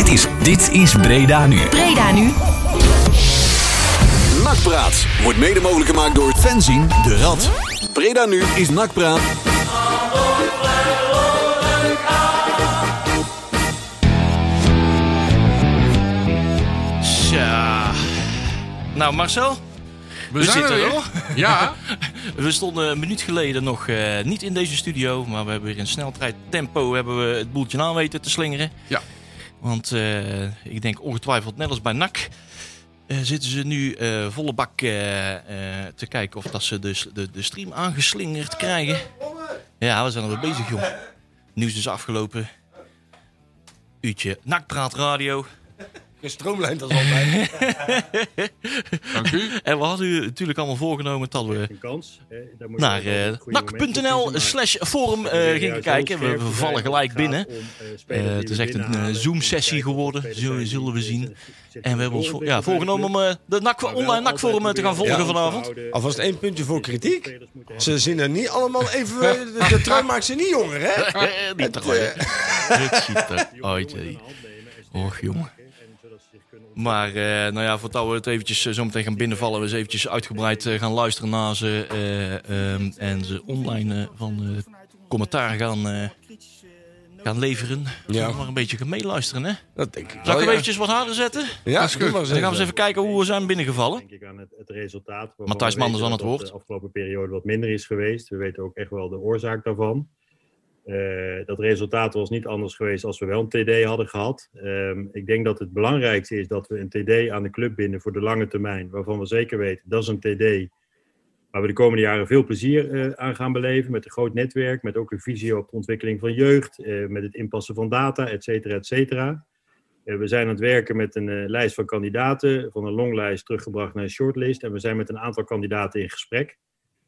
Het is Dit is Breda Nu. Breda nu. Nakpraat wordt mede mogelijk gemaakt door Fenzin de Rad. Breda nu is Nakpraat. Tja. Nou, Marcel. We, zijn zitten er er weer. al. Ja, We stonden een minuut geleden nog eh, niet in deze studio, maar we hebben weer in snelheid tempo hebben we het boeltje aan weten te slingeren. Ja. Want eh, ik denk ongetwijfeld, net als bij NAC, eh, zitten ze nu eh, volle bak te kijken of dat ze de, de stream aangeslingerd krijgen. Ja, we zijn er weer bezig, joh. Nieuws is afgelopen. Uurtje Nakpraat Radio. Gestroomlijnd als altijd. dank u. En we hadden u natuurlijk allemaal voorgenomen dat we een kans. Eh, daar moet je naar eh, nak.nl slash forum eh, gingen kijken. We, vallen gelijk binnen. om, het is echt een Zoom-sessie geworden, zullen, we zien. En we hebben ons ja, voorgenomen om eh, de NAC, online NAC-forum te gaan volgen vanavond. Alvast één puntje voor kritiek. Ze zien er niet allemaal even... De, de trui maakt ze niet jonger, hè? Niet te gooien. Het ziet er uit. Och, jongen. Maar uh, nou ja, voordat we het eventjes uh, zo meteen gaan binnenvallen, we eens eventjes uitgebreid uh, gaan luisteren naar ze um, en ze online van commentaar gaan, gaan leveren. Ja. we maar een beetje gaan meeluisteren, hè? Dat denk ik. Zal ik hem eventjes wat harder zetten? Ja, is goed. Dan gaan we eens even kijken hoe we zijn binnengevallen. Denk ik aan het, het resultaat. Matthijs Manders aan het woord. De afgelopen periode wat minder is geweest. We weten ook echt wel de oorzaak daarvan. Uh, dat resultaat was niet anders geweest als we wel een TD hadden gehad. Um, ik denk dat het belangrijkste is dat we een TD aan de club binden voor de lange termijn. Waarvan we zeker weten dat is een TD waar we de komende jaren veel plezier uh, aan gaan beleven. Met een groot netwerk, met ook een visie op de ontwikkeling van jeugd. Uh, met het inpassen van data, et cetera. we zijn aan het werken met een lijst van kandidaten. Van een longlijst teruggebracht naar een shortlist. En we zijn met een aantal kandidaten in gesprek.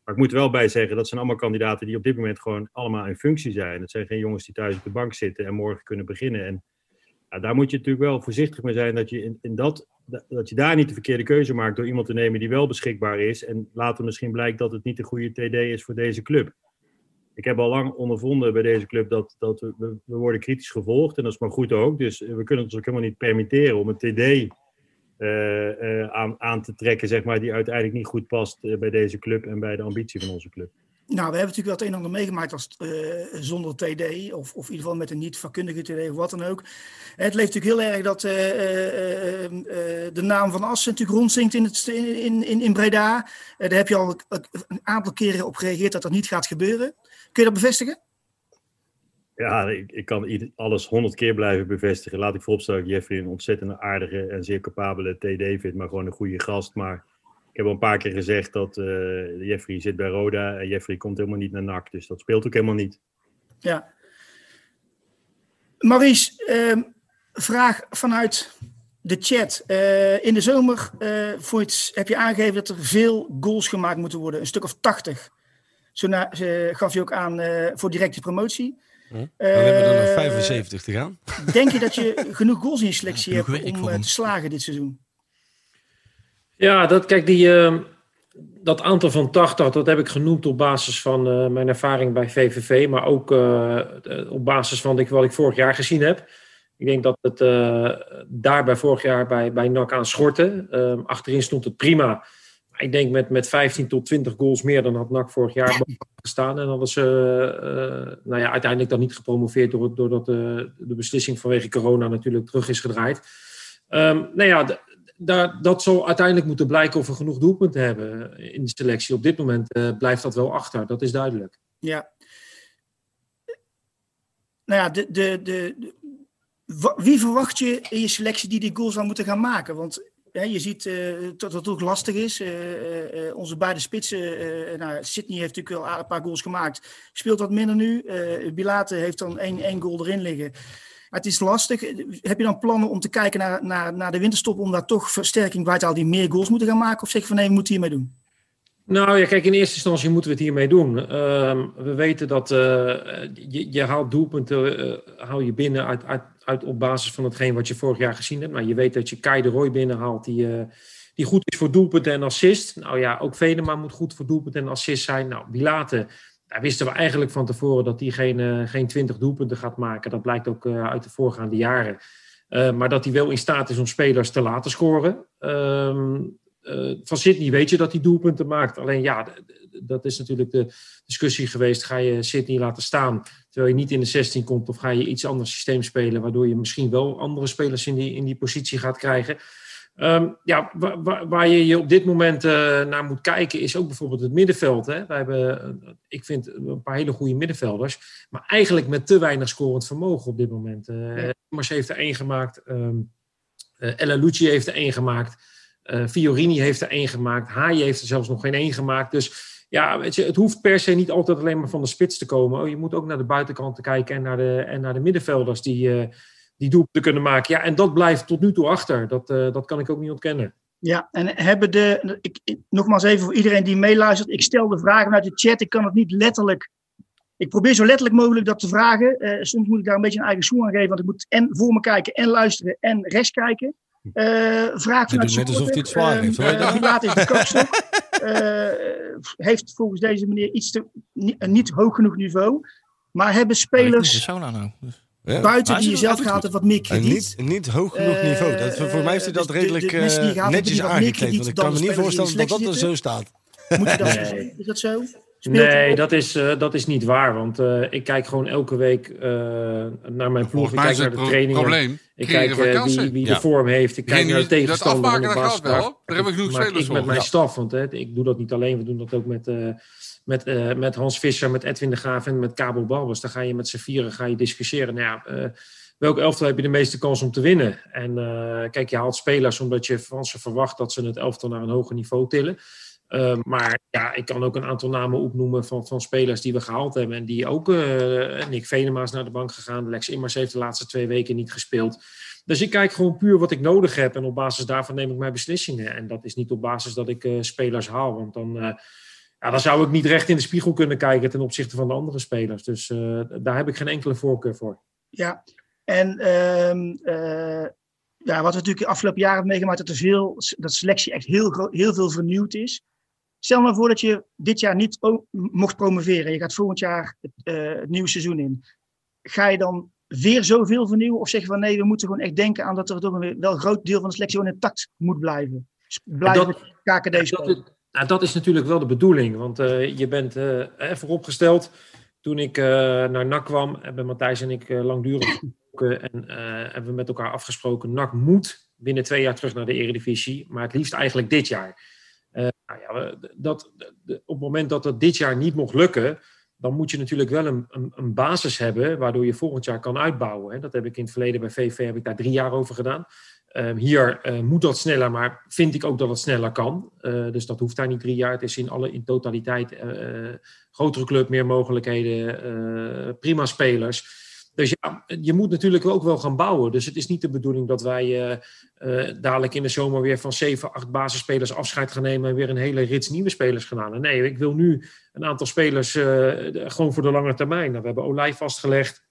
Maar ik moet er wel bij zeggen, dat zijn allemaal kandidaten die op dit moment gewoon allemaal in functie zijn. Het zijn geen jongens die thuis op de bank zitten en morgen kunnen beginnen. En ja, daar moet je natuurlijk wel voorzichtig mee zijn dat je, in, in dat, dat je daar niet de verkeerde keuze maakt door iemand te nemen die wel beschikbaar is. En later misschien blijkt dat het niet de goede TD is voor deze club. Ik heb al lang ondervonden bij deze club dat, dat we, we worden kritisch gevolgd. En dat is maar goed ook. Dus we kunnen ons ook helemaal niet permitteren om een TD aan, aan te trekken, zeg maar, die uiteindelijk niet goed past uh, bij deze club en bij de ambitie van onze club. Nou, we hebben natuurlijk wel het een en ander meegemaakt als, zonder TD, of, of in ieder geval met een niet-vakkundige TD of wat dan ook. Het leeft natuurlijk heel erg dat de naam van Assen natuurlijk rondzinkt in, het, in, in Breda. daar heb je al een aantal keren op gereageerd dat dat niet gaat gebeuren. Kun je dat bevestigen? Ja, ik, kan alles honderd keer blijven bevestigen. Laat ik vooropstellen dat Jeffrey een ontzettend aardige en zeer capabele TD vindt, maar gewoon een goede gast. Maar ik heb al een paar keer gezegd dat uh, Jeffrey zit bij Roda en Jeffrey komt helemaal niet naar NAC. Dus dat speelt ook helemaal niet. Ja. Maurice, uh, vraag vanuit de chat. Uh, in de zomer uh, het, heb je aangegeven dat er veel goals gemaakt moeten worden. Een stuk of 80. Zo gaf je ook aan voor directe promotie. Dan hebben we er nog 75 te gaan. Denk je dat je genoeg goals in je selectie hebt om uh, te slagen dit seizoen? Ja, dat, kijk, die, uh, dat aantal van 80, dat heb ik genoemd op basis van uh, mijn ervaring bij VVV. Maar ook op basis van ik, wat ik vorig jaar gezien heb. Ik denk dat het daar bij vorig jaar bij, bij NAC aan schortte. Ehm, achterin stond het prima. Ik denk met, met 15 tot 20 goals meer dan had NAC vorig jaar gestaan. En hadden ze uh, nou ja, uiteindelijk dan niet gepromoveerd door, doordat de, de beslissing vanwege corona natuurlijk terug is gedraaid. Um, nou ja, dat zal uiteindelijk moeten blijken of we genoeg doelpunten hebben in de selectie. Op dit moment blijft dat wel achter, dat is duidelijk. Ja. Nou ja, de, de, de, wie verwacht je in je selectie die die goals zou moeten gaan maken? Want je ziet uh, dat het ook lastig is. Uh, uh, onze beide spitsen, nou, Sydney heeft natuurlijk wel een paar goals gemaakt. Speelt wat minder nu. Bilate heeft dan één, één goal erin liggen. Het is lastig. Heb je dan plannen om te kijken naar, naar, naar de winterstop... om daar toch versterking bij te halen die meer goals moeten gaan maken? Of zeg je van nee, we moeten hiermee doen? Nou ja, kijk, in eerste instantie moeten we het hiermee doen. Uh, we weten dat uh, je, je, haalt doelpunten, uh, je binnen uit, uit, op basis van hetgeen wat je vorig jaar gezien hebt. Nou, je weet dat je Kai de Roy binnenhaalt die, die goed is voor doelpunten en assist. Nou ja, ook Venema moet goed voor doelpunten en assist zijn. Nou, Bilate, daar wisten we eigenlijk van tevoren dat hij geen, geen 20 doelpunten gaat maken. Dat blijkt ook uit de voorgaande jaren. Uh, maar dat hij wel in staat is om spelers te laten scoren. Um, uh, van Sydney weet je dat hij doelpunten maakt. Alleen ja, dat is natuurlijk de discussie geweest. Ga je Sydney laten staan terwijl je niet in de 16 komt? Of ga je iets anders systeem spelen waardoor je misschien wel andere spelers in die, in die positie gaat krijgen? Um, ja, waar, waar, je je op dit moment uh, naar moet kijken is ook bijvoorbeeld het middenveld. Hè. Wij hebben, ik vind, een paar hele goede middenvelders. Maar eigenlijk met te weinig scorend vermogen op dit moment. Uh, Mars heeft er één gemaakt. Um, uh, Ella Lucci heeft er één gemaakt. Uh, Fiorini heeft er één gemaakt. Haaien heeft er zelfs nog geen één gemaakt. Dus ja, je, het hoeft per se niet altijd alleen maar van de spits te komen. Oh, je moet ook naar de buitenkant kijken en naar de, en naar de middenvelders die, uh, die doelpunten kunnen maken. Ja, en dat blijft tot nu toe achter. Dat, uh, dat kan ik ook niet ontkennen. Ja, en hebben de. Ik, ik, nogmaals even voor iedereen die meeluistert. Ik stel de vragen uit de chat. Ik kan het niet letterlijk. Ik probeer zo letterlijk mogelijk dat te vragen. soms moet ik daar een beetje een eigen schoen aan geven. Want ik moet en voor me kijken en luisteren en rechts kijken. Uh, vraag vanuit net alsof hij het zwaar heeft. Uh, laat is de kapstok. uh, heeft volgens deze meneer iets te, niet, een niet hoog genoeg niveau. Maar hebben spelers nou. ja. buiten die je zelf hebt wat meer krediet. Niet, niet hoog genoeg niveau. Dat, voor mij is hij dat dus redelijk de, de netjes aangekleed. Want ik kan me niet voorstellen dat dat er zo staat. Moet je dat nee. Is dat zo? Nee, dat is, uh, dat is niet waar. Want uh, ik kijk gewoon elke week uh, naar mijn ploeg. Ik kijk naar de pro trainingen. Probleem. Ik kijk wie, wie ja. de vorm heeft. Ik kijk naar de tegenstander. Dat afmaken, dat wel. Daar hebben we genoeg spelers ik met mijn ja. staf. Want hè, ik doe dat niet alleen. We doen dat ook met, met, met Hans Visser, met Edwin de Graaf en met Kabel Balbers. Dan ga je met z'n vieren ga je discussiëren. Nou ja, welke elftal heb je de meeste kans om te winnen? En kijk, je haalt spelers omdat je van ze verwacht dat ze het elftal naar een hoger niveau tillen. Uh, maar ja, ik kan ook een aantal namen opnoemen van, van spelers die we gehaald hebben. En die ook, uh, Nick Venema is naar de bank gegaan. Lex Immers heeft de laatste twee weken niet gespeeld. Dus ik kijk gewoon puur wat ik nodig heb. En op basis daarvan neem ik mijn beslissingen. En dat is niet op basis dat ik uh, spelers haal. Want dan, ja, dan zou ik niet recht in de spiegel kunnen kijken ten opzichte van de andere spelers. Dus daar heb ik geen enkele voorkeur voor. Ja, en ehm, ja, wat we natuurlijk de afgelopen jaren hebben meegemaakt, dat er veel, dat selectie echt heel, heel veel vernieuwd is. Stel nou voor dat je dit jaar niet mocht promoveren. Je gaat volgend jaar het, uh, het nieuwe seizoen in. Ga je dan weer zoveel vernieuwen? Of zeg je van nee, we moeten gewoon echt denken aan dat er toch een wel groot deel van de selectie gewoon intact moet blijven? Blijven dat, KKD dat, nou, dat is natuurlijk wel de bedoeling. Want uh, je bent uh, vooropgesteld. Toen ik naar NAC kwam, hebben Matthijs en ik langdurig gesproken. En hebben we met elkaar afgesproken. NAC moet binnen twee jaar terug naar de Eredivisie. Maar het liefst eigenlijk dit jaar. Nou ja, dat, op het moment dat dat dit jaar niet mocht lukken, dan moet je natuurlijk wel een, een, een basis hebben waardoor je volgend jaar kan uitbouwen. Dat heb ik in het verleden bij VV heb ik daar drie jaar over gedaan. Uh, hier uh, moet dat sneller, maar vind ik ook dat het sneller kan. Uh, dus dat hoeft daar niet drie jaar. Het is in alle in totaliteit grotere club, meer mogelijkheden, prima spelers. Dus ja, je moet natuurlijk ook wel gaan bouwen. Dus het is niet de bedoeling dat wij uh, uh, dadelijk in de zomer weer van zeven, acht basisspelers afscheid gaan nemen en weer een hele rits nieuwe spelers gaan halen. Nee, ik wil nu een aantal spelers uh, gewoon voor de lange termijn. Nou, we hebben Olij vastgelegd.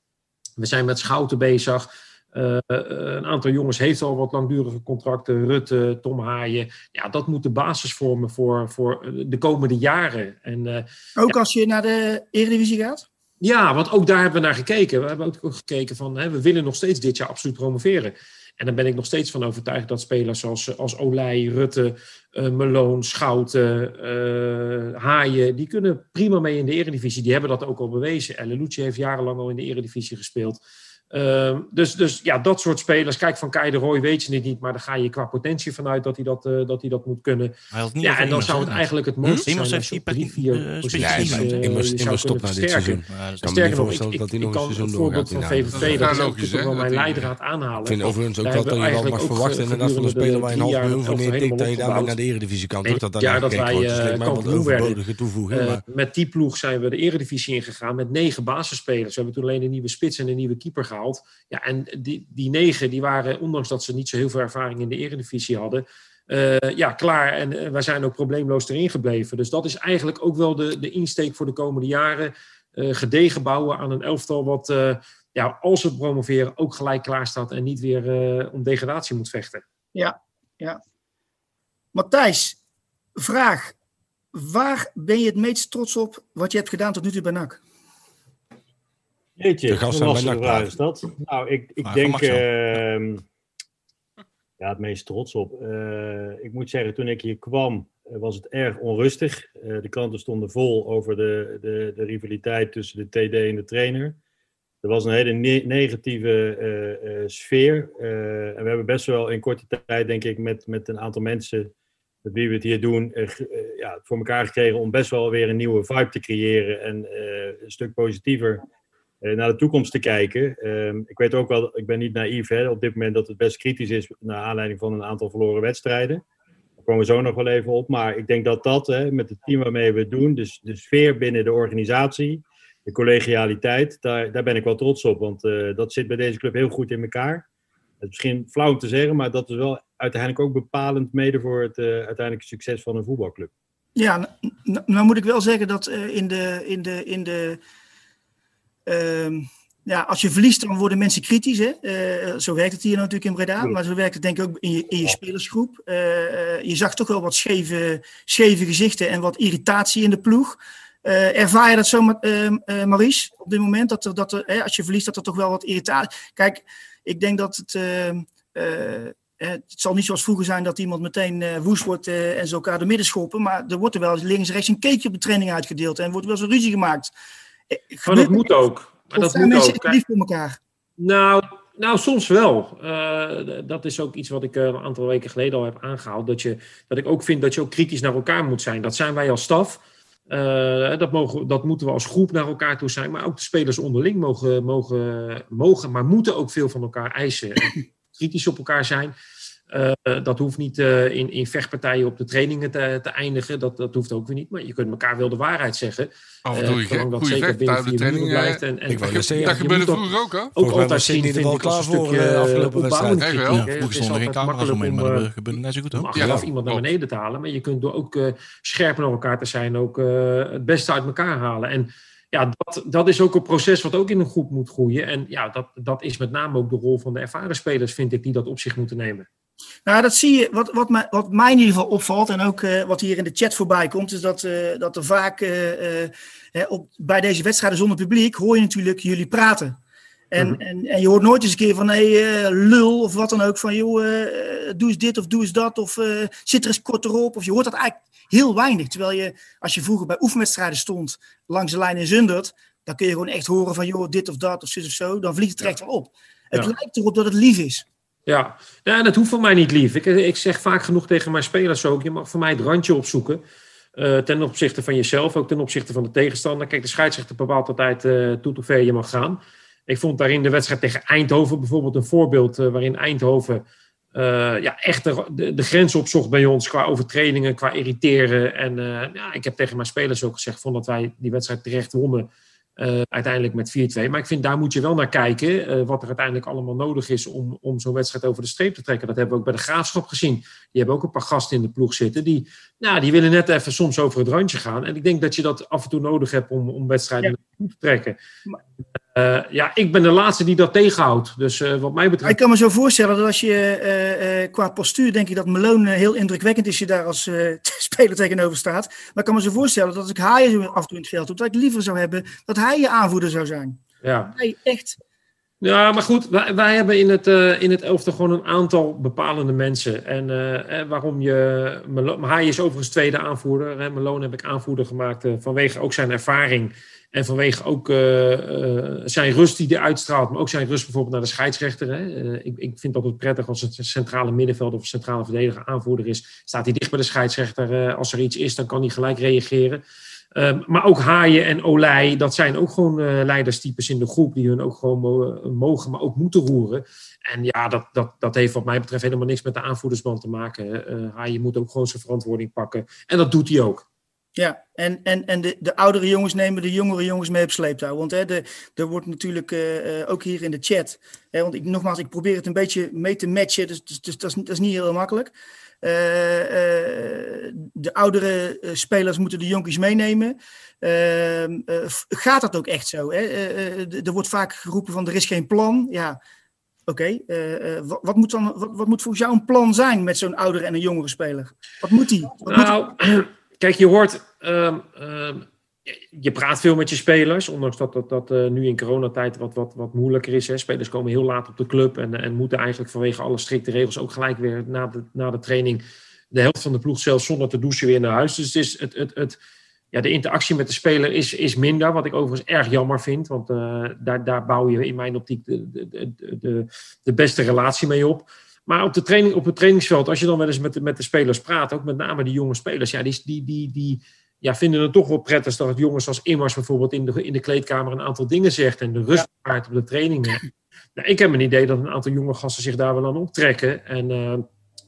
We zijn met Schouten bezig. een aantal jongens heeft al wat langdurige contracten. Rutte, Tom Haaien. Ja, dat moet de basis vormen voor, voor de komende jaren. En, ook als je naar de Eredivisie gaat? Ja, want ook daar hebben we naar gekeken. We hebben ook gekeken van, hè, we willen nog steeds dit jaar absoluut promoveren. En dan ben ik nog steeds van overtuigd dat spelers zoals, als Olij, Rutte, uh, Meloon, Schouten, uh, Haaien, die kunnen prima mee in de eredivisie. Die hebben dat ook al bewezen. En Lelucci heeft jarenlang al in de eredivisie gespeeld. Uh, dus, dus ja, dat soort spelers. Kijk, van Kai de Roy weet je het niet, maar daar ga je qua potentie vanuit dat hij dat, uh, dat, hij dat moet kunnen. ja, en dan zou het eigenlijk het mooiste hm? zijn als je drie, vier posities uh, Immers, immers stopt na dit seizoen. Sterker nog, ik, ik, ik kan het voorbeeld van VVV, dat is ook wel mijn leidraad aanhalen. Ik vind overigens ook wel dat je wel mag verwachten inderdaad van een speler waar je een half miljoen van neertikt, dat je daarmee naar de eredivisie kan. Ja, dat wij kampioen werden. Met die ploeg zijn we de eredivisie ingegaan met negen basisspelers. We hebben toen alleen een nieuwe spits en een nieuwe keeper gehaald. Ja, en die, die negen, die waren, ondanks dat ze niet zo heel veel ervaring in de eredivisie hadden, uh, ja, klaar. En uh, wij zijn ook probleemloos erin gebleven. Dus dat is eigenlijk ook wel de, de insteek voor de komende jaren. Uh, gedegen bouwen aan een elftal wat, ja, als we promoveren, ook gelijk klaar staat en niet weer om degradatie moet vechten. Ja, ja. Matthijs, vraag. Waar ben je het meest trots op wat je hebt gedaan tot nu toe bij NAC? Jeetje, de gast vraag is dat. Nou, ik, ik denk... Uh, Ja, het meest trots op. ik moet zeggen, toen ik hier kwam, was het erg onrustig. de kranten stonden vol over de, de, de rivaliteit tussen de TD en de trainer. Er was een hele negatieve sfeer. en we hebben best wel in korte tijd, denk ik, met, met een aantal mensen met wie we het hier doen, ja, voor elkaar gekregen om best wel weer een nieuwe vibe te creëren en een stuk positiever naar de toekomst te kijken. Ehm, ik weet ook wel, ik ben niet naïef hè, op dit moment dat het best kritisch is naar aanleiding van een aantal verloren wedstrijden. Daar komen we zo nog wel even op. Maar ik denk dat dat hè, met het team waarmee we het doen, dus de sfeer binnen de organisatie, de collegialiteit, daar, daar ben ik wel trots op. Want dat zit bij deze club heel goed in elkaar. Het is misschien flauw om te zeggen, maar dat is wel uiteindelijk ook bepalend mede voor het uh, uiteindelijke succes van een voetbalclub. Ja, nou, moet ik wel zeggen dat in de. In de, in de uh, ja, als je verliest, dan worden mensen kritisch. Hè? Uh, zo werkt het hier natuurlijk in Breda, maar zo werkt het denk ik ook in je, in je spelersgroep. je zag toch wel wat scheve, scheve gezichten en wat irritatie in de ploeg. ervaar je dat zo, Maurice, op dit moment? Dat, er, dat er, als je verliest, dat er toch wel wat irritatie... Kijk, ik denk dat het het zal niet zoals vroeger zijn dat iemand meteen woest wordt en ze elkaar de midden schoppen. Maar er wordt er wel links rechts een cakeje op de training uitgedeeld. En wordt wel zo'n ruzie gemaakt. Maar dat moet ook. Maar dat moet mensen ook. lief voor elkaar? Nou, nou, soms wel. Uh, dat is ook iets wat ik een aantal weken geleden al heb aangehaald. Dat, je, dat ik ook vind dat je ook kritisch naar elkaar moet zijn. Dat zijn wij als staf. dat, mogen, dat moeten we als groep naar elkaar toe zijn. Maar ook de spelers onderling mogen, mogen, mogen maar moeten ook veel van elkaar eisen. kritisch op elkaar zijn. Uh, dat hoeft niet uh, in, in vechtpartijen op de trainingen te, te, eindigen. Dat, dat hoeft ook weer niet. Maar je kunt elkaar wel de waarheid zeggen. Af en toe uh, je dat zeker binnen vier training, blijft. En, en, ik dat, zeggen, dat gebeurde vroeger ook, hè? Ook altijd zien, vind ik, als een stukje afgelopen wedstrijd. Ja, vroeger stonden geen camera's omheen, maar dat gebeurde net zo goed ook. Achteraf iemand naar beneden te halen. Maar je kunt door ook scherp naar elkaar te zijn, ook het beste uit elkaar halen. En ja, dat, dat is ook een proces wat ook in een groep moet groeien. En ja, dat, dat is met name ook de rol van de ervaren spelers, vind ik, die dat op zich moeten nemen. Nou, dat zie je. Wat, wat, mij, wat mij in ieder geval opvalt, en ook uh, wat hier in de chat voorbij komt, is dat, uh, dat er vaak uh, op, bij deze wedstrijden zonder publiek hoor je natuurlijk jullie praten. En, mm -hmm. en, en je hoort nooit eens een keer van, hé, hey, lul of wat dan ook, van joh, doe eens dit of doe eens dat, of zit er eens korter op. Of je hoort dat eigenlijk heel weinig. Terwijl je, als je vroeger bij oefenwedstrijden stond langs de lijn in Zundert, dan kun je gewoon echt horen van, joh, dit of dat of zus of zo. Dan vliegt het er echt wel op. Het ja. lijkt erop dat het lief is. Ja, dat hoeft voor mij niet lief. Ik, ik zeg vaak genoeg tegen mijn spelers ook, je mag voor mij het randje opzoeken. Uh, ten opzichte van jezelf, ook ten opzichte van de tegenstander. Kijk, de scheidsrechter bepaalt altijd uh, toe hoe ver je mag gaan. Ik vond daarin de wedstrijd tegen Eindhoven bijvoorbeeld een voorbeeld uh, waarin Eindhoven ja, echt de, de, grens opzocht bij ons qua overtredingen, qua irriteren. En ja, ik heb tegen mijn spelers ook gezegd vond dat wij die wedstrijd terecht wonnen. Uh, uiteindelijk met 4-2. Maar ik vind daar moet je wel naar kijken. wat er uiteindelijk allemaal nodig is om, om zo'n wedstrijd over de streep te trekken. Dat hebben we ook bij de graafschap gezien. Die hebben ook een paar gasten in de ploeg zitten. Die, nou, die willen net even soms over het randje gaan. En ik denk dat je dat af en toe nodig hebt om, om wedstrijden ja. te trekken. Uh, ja, ik ben de laatste die dat tegenhoudt. Dus uh, wat mij betreft. Ik kan me zo voorstellen dat als je uh, qua postuur denk ik dat Malone heel indrukwekkend is, je daar als speler tegenover staat. Maar ik kan me zo voorstellen dat als ik Haaien af en toe in het veld doe, dat ik liever zou hebben dat hij je aanvoerder zou zijn. Ja. Hij echt. Ja, maar goed, wij, wij hebben in het, in het elftal gewoon een aantal bepalende mensen. En waarom je. Haaien is overigens tweede aanvoerder. Hè. Malone heb ik aanvoerder gemaakt vanwege ook zijn ervaring. En vanwege ook uh, uh, zijn rust die hij uitstraalt, maar ook zijn rust bijvoorbeeld naar de scheidsrechter. Hè. Uh, ik, ik vind dat het prettig als het een centrale middenveld of centrale verdediger aanvoerder is. Staat hij dicht bij de scheidsrechter. als er iets is, dan kan hij gelijk reageren. Ehm, maar ook Haaien en Olij, dat zijn ook gewoon leiderstypes in de groep die hun ook gewoon mogen, maar ook moeten roeren. En ja, dat, dat, dat heeft wat mij betreft helemaal niks met de aanvoerdersband te maken. Haaien moet ook gewoon zijn verantwoording pakken. En dat doet hij ook. Ja, en, en, en de, de oudere jongens nemen de jongere jongens mee op sleeptouw. Want hè, de, er wordt natuurlijk uh, ook hier in de chat. Hè, want ik, nogmaals, ik probeer het een beetje mee te matchen. Dus, dus, dus dat, is, dat is niet heel makkelijk. Uh, de oudere spelers moeten de jonkies meenemen. Ehm, gaat dat ook echt zo? Hè? er wordt vaak geroepen van er is geen plan. Ja, oké. Wat, wat, moet dan, wat, moet volgens jou een plan zijn met zo'n oudere en een jongere speler? Wat moet die? Nou, moet Kijk, je hoort. Um, um, je praat veel met je spelers, ondanks dat dat, uh, nu in coronatijd wat, wat, wat moeilijker is. Hè. Spelers komen heel laat op de club en, en moeten eigenlijk vanwege alle strikte regels ook gelijk weer na de, na de training de helft van de ploeg zelfs zonder te douchen weer naar huis. Dus het is het, het, het, ja, de interactie met de speler is, is minder, wat ik overigens erg jammer vind. Want uh, daar, daar bouw je in mijn optiek de, de, de, de, beste relatie mee op. Maar op, de training, op het trainingsveld, als je dan wel eens met de, met de spelers praat, ook met name die jonge spelers, ja, die, die, die, die ja, vinden het toch wel prettig dat jongens als Immers bijvoorbeeld in de, in de kleedkamer een aantal dingen zegt en de rust op de trainingen. Nou, ik heb een idee dat een aantal jonge gasten zich daar wel aan optrekken. En uh,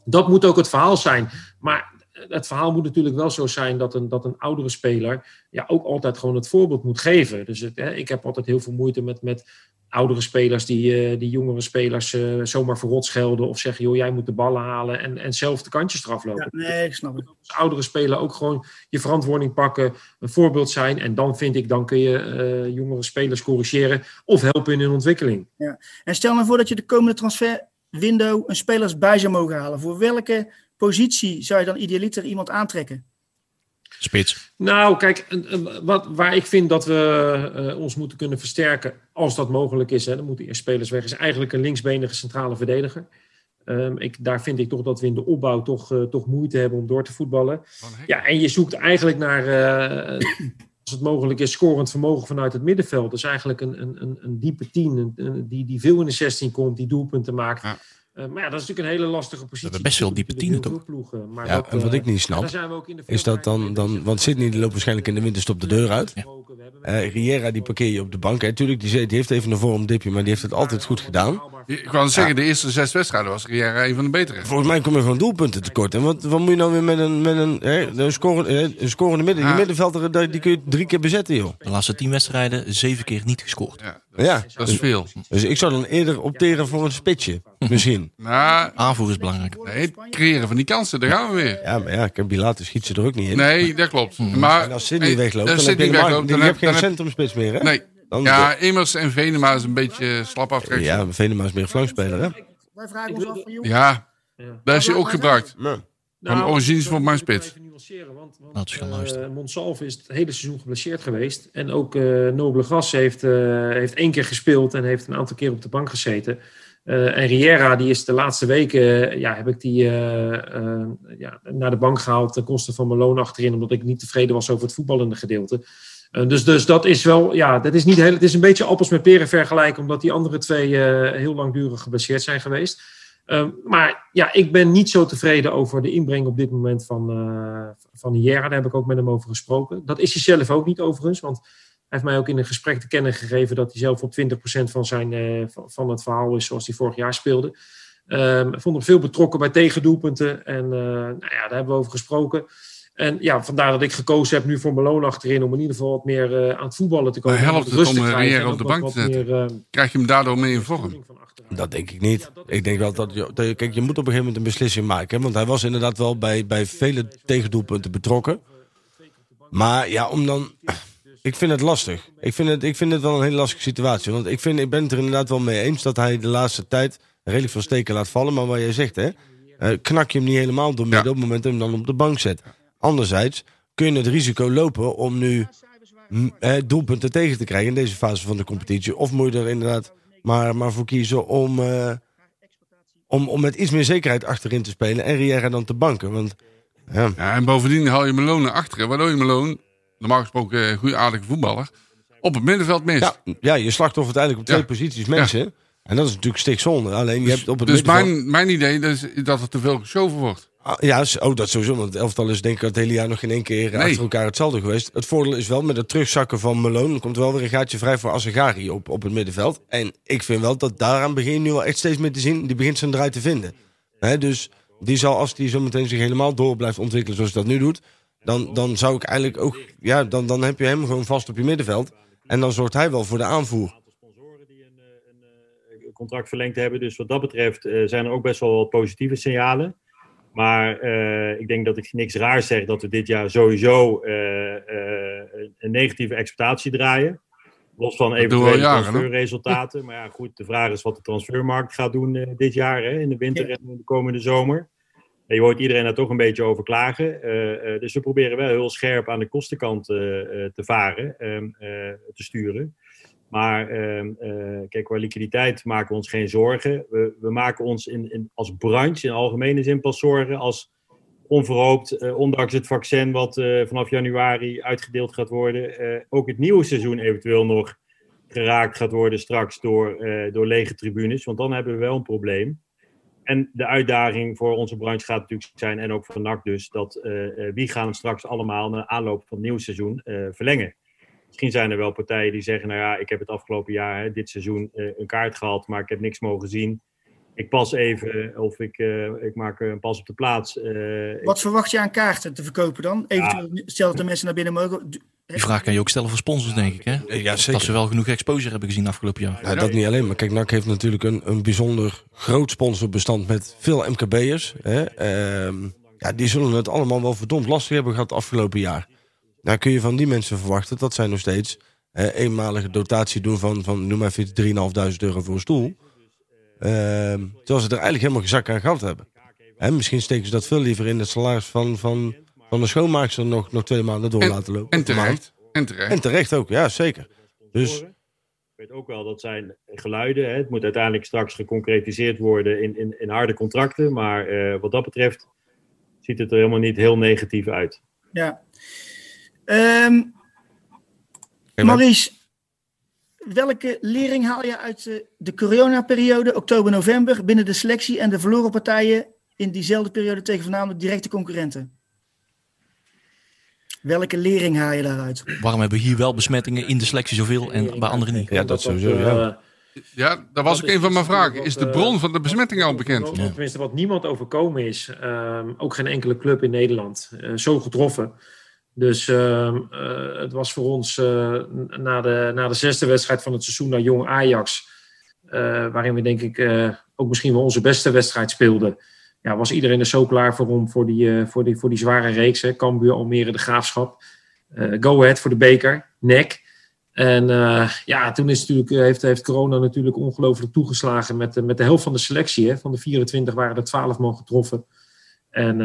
dat moet ook het verhaal zijn. Maar het verhaal moet natuurlijk wel zo zijn dat een, dat een oudere speler ja, ook altijd gewoon het voorbeeld moet geven. Dus het, hè, ik heb altijd heel veel moeite met, met oudere spelers die, uh, die jongere spelers uh, zomaar verrot schelden of zeggen, joh, jij moet de ballen halen en, en zelf de kantjes eraf lopen. Ja, nee, ik snap het. Als oudere speler ook gewoon je verantwoording pakken, een voorbeeld zijn en dan vind ik, dan kun je uh, jongere spelers corrigeren of helpen in hun ontwikkeling. Ja. En stel nou voor dat je de komende transferwindow een spelers bij zou mogen halen. Voor welke positie zou je dan idealiter iemand aantrekken? Spits. Nou, kijk, wat, waar ik vind dat we uh, ons moeten kunnen versterken, als dat mogelijk is, hè, dan moeten eerst spelers weg, is eigenlijk een linksbenige centrale verdediger. Um, ik, daar vind ik toch dat we in de opbouw toch, uh, toch moeite hebben om door te voetballen. Ja, en je zoekt eigenlijk naar, uh, als het mogelijk is, scorend vermogen vanuit het middenveld. Dus eigenlijk een, een, een diepe tien, een, die, die veel in de 16 komt, die doelpunten maakt. Ja. Uh, maar ja, dat is natuurlijk een hele lastige positie. We hebben best veel diepe tienen, toch? Maar ja, en wat ik niet snap, is dat dan, dan... Want Sydney loopt waarschijnlijk in de winterstop de deur uit. Ja. Uh, Riera die parkeer je op de bank. Natuurlijk, die, die heeft even een vormdipje, maar die heeft het altijd goed gedaan. Ik wou zeggen, de eerste zes wedstrijden was Riera een van de betere. Volgens mij kom je gewoon doelpunten tekort. En wat, wat moet je nou weer met een, met een, hè, een, score, een scorende midden? Die middenvelder, die kun je drie keer bezetten, joh. De laatste tien wedstrijden zeven keer niet gescoord. Ja, dat, ja. dat is veel. Dus ik zou dan eerder opteren voor een spitsje, misschien. Nou, Aanvoer is belangrijk. Nee, het creëren van die kansen, daar gaan we weer. Ja, maar ja, Bilater schiet ze er ook niet in. Nee, dat klopt. Maar, en als Sidney wegloopt, dan, heb je, wegloopt, dan, heb je geen centrumspits meer, hè? Nee. Dan ja, Immers en Venema is een beetje slap aftrekken. Ja, Venema is meer flankspeler, hè? Wij vragen ons af van jongens. Ja, daar is hij ook gebruikt. Nee. Van nou, origines voor mijn spits. Want, want uh, Monsalve is het hele seizoen geblesseerd geweest. En ook uh, Nobele Gras heeft, uh, heeft één keer gespeeld en heeft een aantal keer op de bank gezeten. Uh, en Riera, die is de laatste weken, ja, heb ik die ja, naar de bank gehaald ten koste van mijn loon achterin, omdat ik niet tevreden was over het voetballende gedeelte. Dus, dus dat is wel, ja, dat is niet het is een beetje appels met peren vergelijken, omdat die andere twee heel langdurig geblesseerd zijn geweest. Uh, maar ja, ik ben niet zo tevreden over de inbreng op dit moment van, uh, van Hier. Daar heb ik ook met hem over gesproken. Dat is hij zelf ook niet overigens, want hij heeft mij ook in een gesprek te kennen gegeven dat hij zelf op 20% van, zijn, uh, van het verhaal is zoals hij vorig jaar speelde. Um, vond hem veel betrokken bij tegendoelpunten en nou ja, daar hebben we over gesproken. En ja, vandaar dat ik gekozen heb nu voor Malone achterin om in ieder geval wat meer aan het voetballen te komen. Maar helpt het om Riera op de bank te zetten? Meer, Krijg je hem daardoor mee in vorm? Dat denk ik niet. Ik denk wel dat je, kijk, je moet op een gegeven moment een beslissing maken. Want hij was inderdaad wel bij, bij vele tegendoelpunten betrokken. Maar ja, om dan. Ik vind het lastig. Ik vind het, ik vind het wel een hele lastige situatie. Want ik, vind, ik ben het er inderdaad wel mee eens dat hij de laatste tijd redelijk veel steken laat vallen. Maar wat jij zegt, hè, eh, knak je hem niet helemaal door midden op het moment dat hem dan op de bank zet. Anderzijds kun je het risico lopen om nu eh, doelpunten tegen te krijgen in deze fase van de competitie. Of moet je er inderdaad maar, maar voor kiezen om, uh, om, om met iets meer zekerheid achterin te spelen en Riera dan te banken. Want, ja. ja en bovendien haal je Meloon naar achteren, waardoor je Meloon, normaal gesproken een goede aardige voetballer, op het middenveld mist. Ja, ja je slachtoffert eigenlijk op twee posities mensen. En dat is natuurlijk stikzonde. Alleen je dus, hebt op het dus mijn, mijn idee is dat er te veel geschoven wordt. Ah, ja, oh, dat sowieso. Want het elftal is denk ik het hele jaar nog geen één keer nee. achter elkaar hetzelfde geweest. Het voordeel is wel met het terugzakken van Malone... komt wel weer een gaatje vrij voor Asagari op, op het middenveld. En ik vind wel dat daaraan begin nu wel echt steeds meer te zien... die begint zijn draai te vinden. He, dus die zal, als die zo meteen zich helemaal door blijft ontwikkelen zoals hij dat nu doet... dan, dan zou ik eigenlijk ook... Ja, dan, dan heb je hem gewoon vast op je middenveld. En dan zorgt hij wel voor de aanvoer contract verlengd hebben. Dus wat dat betreft uh, zijn er ook best wel positieve signalen. Maar uh, ik denk dat ik niks raar zeg dat we dit jaar sowieso uh, een negatieve exploitatie draaien. Los van eventuele transferresultaten. Maar ja, goed, de vraag is wat de transfermarkt gaat doen dit jaar, hè, in de winter en in de komende zomer. je hoort iedereen daar toch een beetje over klagen. Uh, uh, dus we proberen wel heel scherp aan de kostenkant uh, te varen, um, te sturen. Maar ehm, kijk, qua liquiditeit maken we ons geen zorgen. We, we maken ons in, in, als branche in algemene zin pas zorgen als onverhoopt, ondanks het vaccin wat vanaf januari uitgedeeld gaat worden, ook het nieuwe seizoen eventueel nog geraakt gaat worden straks door, door lege tribunes. Want dan hebben we wel een probleem. En de uitdaging voor onze branche gaat natuurlijk zijn, en ook voor NAC dus, dat wie gaan straks allemaal na aanloop van het nieuwe seizoen verlengen. Misschien zijn er wel partijen die zeggen, nou ja, ik heb het afgelopen jaar, hè, dit seizoen, uh, een kaart gehad, maar ik heb niks mogen zien. Ik pas even, of ik, ik maak een pas op de plaats. Wat verwacht je aan kaarten te verkopen dan? Eventueel, ja. stel dat de mensen naar binnen mogen. Die vraag kan je ook stellen voor sponsors, denk ik. Hè? Ja, zeker. Dat ze wel genoeg exposure hebben gezien afgelopen jaar. Ja, dat niet alleen. Maar kijk, NAC heeft natuurlijk een, een bijzonder groot sponsorbestand met veel MKB'ers. Uh, ja, die zullen het allemaal wel verdomd lastig hebben gehad afgelopen jaar. Nou kun je van die mensen verwachten dat zij nog steeds uh, eenmalige dotatie doen van, van noem maar even 3.500 euro voor een stoel. Uh, terwijl ze er eigenlijk helemaal gezak aan gehad hebben. En misschien steken ze dat veel liever in het salaris van, van van de schoonmaakster nog, nog twee maanden door en, laten lopen. En terecht. En terecht. En terecht ook, ja, zeker. Dus... Ik weet ook wel, dat zijn geluiden. Hè. Het moet uiteindelijk straks geconcretiseerd worden in, in, in harde contracten. Maar uh, wat dat betreft ziet het er helemaal niet heel negatief uit. Ja. Um, Maurice, welke lering haal je uit de, de coronaperiode, oktober-november, binnen de selectie en de verloren partijen in diezelfde periode tegen voornamelijk directe concurrenten? Welke lering haal je daaruit? Waarom hebben we hier wel besmettingen in de selectie zoveel en bij anderen niet? Ja, dat sowieso. Ja. Ja, dat was ook een van mijn vragen. Is de bron van de besmetting al bekend? Ja. Tenminste, wat niemand overkomen is, um, ook geen enkele club in Nederland, uh, zo getroffen. Dus uh, uh, het was voor ons na, de, na de zesde wedstrijd van het seizoen naar Jong Ajax, waarin we denk ik ook misschien wel onze beste wedstrijd speelden ja, was iedereen er zo klaar voor om voor die, voor die, voor die zware reeks. Hè. Cambuur, Almere, de Graafschap. Go Ahead voor de beker, nek. En uh, ja, toen is natuurlijk, heeft, heeft corona natuurlijk ongelooflijk toegeslagen met, met de helft van de selectie. Hè. Van de 24 waren er 12 man getroffen. En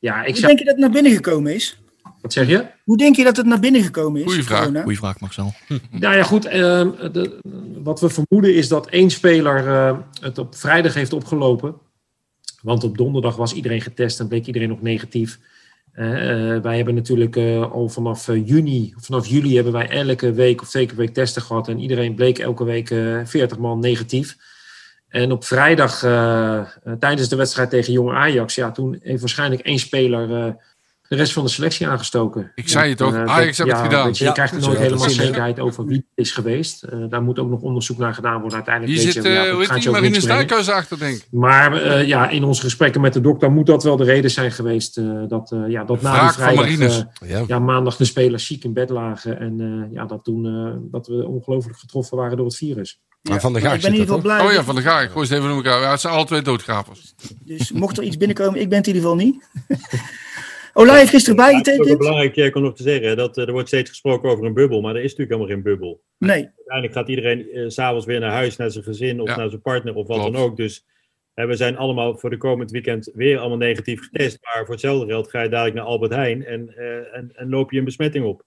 ja, ik Hoe denk je dat het naar binnen gekomen is? Wat zeg je? Hoe denk je dat het naar binnen gekomen is? Goeie vraag. corona? Goeie vraag, Marcel. Nou ja, goed. Uh, de, wat we vermoeden is dat één speler uh, het op vrijdag heeft opgelopen. Want op donderdag was iedereen getest en bleek iedereen nog negatief. Uh, uh, wij hebben natuurlijk uh, al vanaf juni, vanaf juli hebben wij elke week of zeker week testen gehad. En iedereen bleek elke week 40 man negatief. En op vrijdag, tijdens de wedstrijd tegen Jong Ajax, ja, toen heeft waarschijnlijk één speler de rest van de selectie aangestoken. Ik zei het ook, uh, Ajax heeft het gedaan. Je, je krijgt er nooit helemaal zekerheid over wie het is geweest. Uh, daar moet ook nog onderzoek naar gedaan worden. Uiteindelijk Hier zit, ja, hoe heet die, Marine Stuikhuis achter, denk ik. Maar ja, in onze gesprekken met de dokter moet dat wel de reden zijn geweest. dat, ja, dat na die vrijdag, ja. ja. maandag de spelers ziek in bed lagen. En ja, dat toen dat we ongelooflijk getroffen waren door het virus. Ja, van de Gaag ik ben in ieder geval blij. Oh ja, van de Gaag. Ik gooi ze even noem elkaar. Ja, het zijn alle twee doodgravers. Dus mocht er iets binnenkomen, ik ben het in ieder geval niet. Ola heeft gisteren Ja, bijgetekend. het is ook belangrijk eh, om nog te zeggen. Dat, eh, er wordt steeds gesproken over een bubbel, maar er is natuurlijk helemaal geen bubbel. Nee, Uiteindelijk gaat iedereen eh, s'avonds weer naar huis, naar zijn gezin of Ja. naar zijn partner of wat Klopt. dan ook. Dus hè, we zijn allemaal voor de komend weekend weer allemaal negatief getest. Maar voor hetzelfde geld ga je dadelijk naar Albert Heijn en, eh, en, en loop je een besmetting op.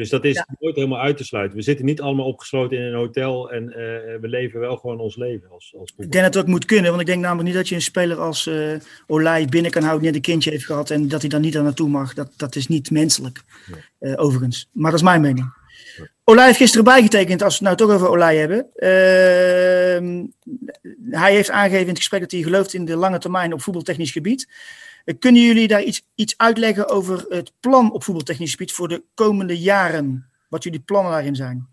Dus dat is Ja. nooit helemaal uit te sluiten. We zitten niet allemaal opgesloten in een hotel en eh, we leven wel gewoon ons leven als, als ik denk dat het ook moet kunnen. Want ik denk namelijk niet dat je een speler als eh Olij binnen kan houden net een kindje heeft gehad. En dat hij dan niet daar naartoe mag. Dat, dat is niet menselijk, eh, overigens. Maar dat is mijn mening. Olij heeft gisteren bijgetekend, als we het nou toch over Olij hebben. Ehm, hij heeft aangegeven in het gesprek dat hij gelooft in de lange termijn op voetbaltechnisch gebied. Eh, Kunnen jullie daar iets, iets uitleggen over het plan op voetbaltechnisch gebied voor de komende jaren? Wat jullie plannen daarin zijn?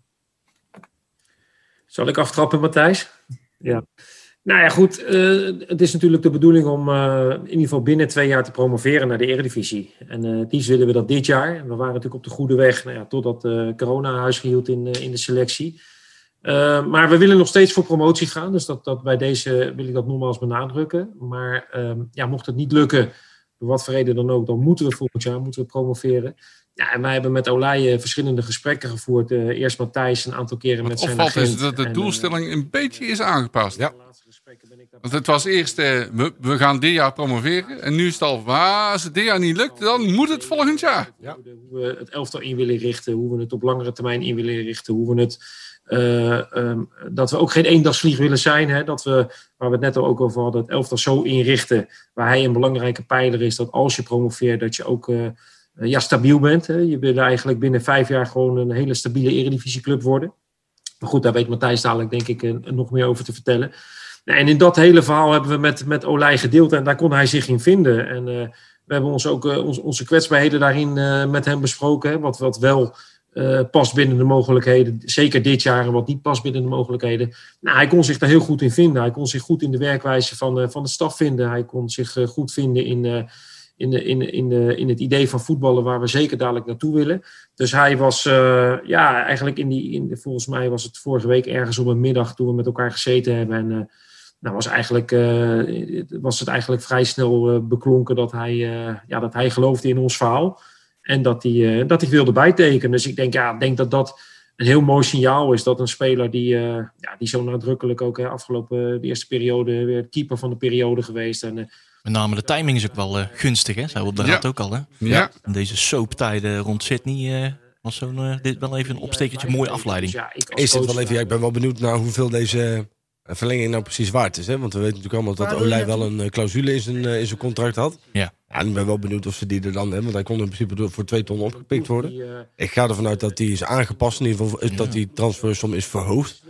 Zal ik aftrappen, Matthijs? Ja. Nou ja, goed. eh, het is natuurlijk de bedoeling om eh, in ieder geval binnen twee jaar te promoveren naar de Eredivisie. En eh die willen we dat dit jaar. We waren natuurlijk op de goede weg, nou ja, totdat eh, corona huis gehield in, eh, in de selectie. Eh, maar we willen nog steeds voor promotie gaan. Dus dat, dat bij deze wil ik dat nogmaals benadrukken. Maar ehm, ja, mocht het niet lukken, door wat voor reden dan ook, dan moeten we volgend jaar moeten we promoveren. Ja, en wij hebben met Olij eh, verschillende gesprekken gevoerd. Eh, eerst Matthijs een aantal keren Wat met zijn opvalt is agent. dat de En, doelstelling een beetje is aangepast. Ja. Want het was eerst, eh, we, we gaan dit jaar promoveren. En nu is het al, ah, als het dit jaar niet lukt, dan moet het volgend jaar. Hoe we het elftal in willen richten, hoe we het op langere termijn in willen richten, hoe we het. Eh, ehm, dat we ook geen eendagsvlieg willen zijn. Hè? Dat we, waar we het net al ook over hadden, het elftal zo inrichten. Waar hij een belangrijke pijler is. Dat als je promoveert, dat je ook eh, eh, ja, stabiel bent. Hè? Je wil eigenlijk binnen vijf jaar gewoon een hele stabiele eredivisieclub worden. Maar goed, daar weet Matthijs dadelijk denk ik nog meer over te vertellen. En in dat hele verhaal hebben we met, met Olij gedeeld. En daar kon hij zich in vinden. En we hebben ons ook onze kwetsbaarheden daarin met hem besproken. Hè, wat, wat wel eh, past binnen de mogelijkheden. Zeker dit jaar en wat niet past binnen de mogelijkheden. Nou, hij kon zich daar heel goed in vinden. Hij kon zich goed in de werkwijze van, eh, van de staf vinden. Hij kon zich eh, goed vinden in, in, in, in, in het idee van voetballen waar we zeker dadelijk naartoe willen. Dus hij was ja, eigenlijk in die, in, volgens mij was het vorige week ergens op een middag toen we met elkaar gezeten hebben. En nou was, eigenlijk, was het eigenlijk vrij snel beklonken dat hij, ja, dat hij geloofde in ons verhaal. En dat hij, eh, dat hij wilde bijtekenen. Dus ik denk, ja, ik denk dat dat een heel mooi signaal is. Dat een speler die, eh, ja, die zo nadrukkelijk ook hè, afgelopen de eerste periode weer keeper van de periode geweest. En, eh, Met name de timing is ook wel eh, gunstig, hè? We op de Ja. raad ook al, hè? Ja. In deze soaptijden rond Sydney eh, was zo'n, eh, dit wel even een opstekertje, mooie afleiding. Dus ja, ik Is wel even, ja, ik ben wel benieuwd naar hoeveel deze eh, verlenging nou precies waard is. Hè? Want we weten natuurlijk allemaal dat Olij wel een eh, clausule in zijn, eh, in zijn contract had. Ja. En ik ben wel benieuwd of ze die er dan hebben. Want hij kon in principe voor twee ton opgepikt worden. eh, Ik ga ervan uit dat die is aangepast. In ieder geval is dat die transfersom is verhoogd.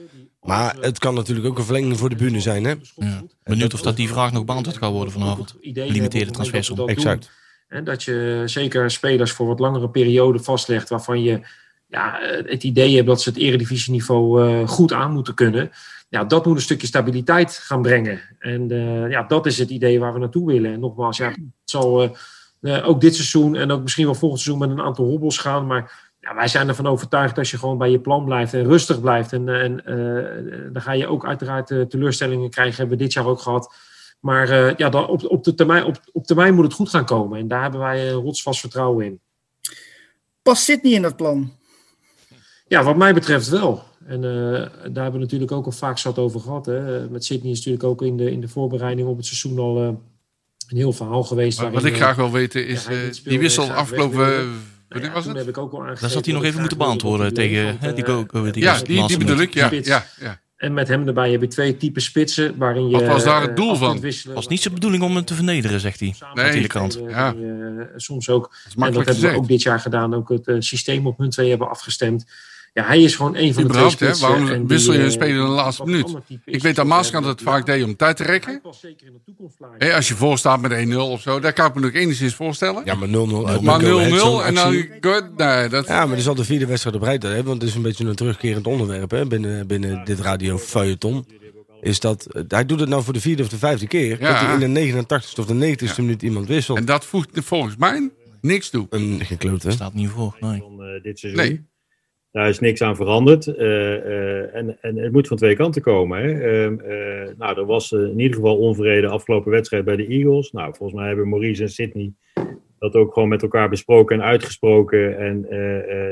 Maar het kan natuurlijk ook een verlenging voor de bühne zijn. Hè? Ja. Benieuwd of dat die vraag nog beantwoord gaat worden vanavond. Limiteerde transfersom. Exact. En dat je zeker spelers voor wat langere periode vastlegt waarvan je ja, eh, het idee hebt dat ze het eredivisieniveau eh goed aan moeten kunnen. Ja, dat moet een stukje stabiliteit gaan brengen. En eh, ja, dat is het idee waar we naartoe willen. En nogmaals, ja, het zal eh, eh, ook dit seizoen en ook misschien wel volgend seizoen met een aantal hobbels gaan. Maar ja, wij zijn ervan overtuigd dat als je gewoon bij je plan blijft en rustig blijft. En, en dan ga je ook uiteraard teleurstellingen krijgen. Hebben we dit jaar ook gehad. Maar ja, dan op, op, de termijn, op, op termijn moet het goed gaan komen. En daar hebben wij rotsvast vertrouwen in. Past Sydney in dat plan? Ja, wat mij betreft wel. En eh, daar hebben we natuurlijk ook al vaak zat over gehad. Hè. Met Sydney is natuurlijk ook in de, in de voorbereiding op het seizoen al eh, een heel verhaal geweest. Maar waarin, wat ik graag wil weten is, ja, eh, speelde die wissel afgelopen... nou ja, was toen het? heb ik ook al Dat aangegeven. had hij nog even moeten beantwoorden tegen hè, die, die Ja, die, die bedoel ik. Ja, ja, ja. En met hem erbij heb je twee typen spitsen waarin je. Wat was daar het doel van? wisselen. was niet zijn bedoeling om hem te vernederen, zegt hij. Samen Nee. de Ja. waarin je, eh, soms ook Dat is en dat hebben we ook dit jaar gedaan. Ook het systeem op hun twee hebben afgestemd. Ja, hij is gewoon een van de twee Überhaupt, hè? spitsen. Waarom wissel je een eh, speler in de laatste minuut? Ik weet dat Maaskant het vaak deed om tijd te rekken. Hè, als je voor staat met 1-0 of zo, daar kan ik me nog enigszins voorstellen. Ja, maar 0-0. uit maar 0-0 met Go Ahead, zo'n en dan... nee, dat, Ja, maar die zal de vierde wedstrijd op rij hebben. Want het is een beetje een terugkerend onderwerp hè, binnen, binnen dit radio feuilleton. Is dat, eh, hij doet het nou voor de vierde of de vijfde keer. Ja. Dat hij in de 89ste of de 90ste minuut iemand wisselt. en dat voegt volgens mij niks toe. Een geklote. Staat niet voor. Nee. van eh, dit seizoen. Nee. Daar is niks aan veranderd. eh, eh, en, en het moet van twee kanten komen. Hè. Ehm, eh, nou, er was in ieder geval onvrede afgelopen wedstrijd bij de Eagles. Nou, volgens mij hebben Maurice en Sydney dat ook gewoon met elkaar besproken en uitgesproken. En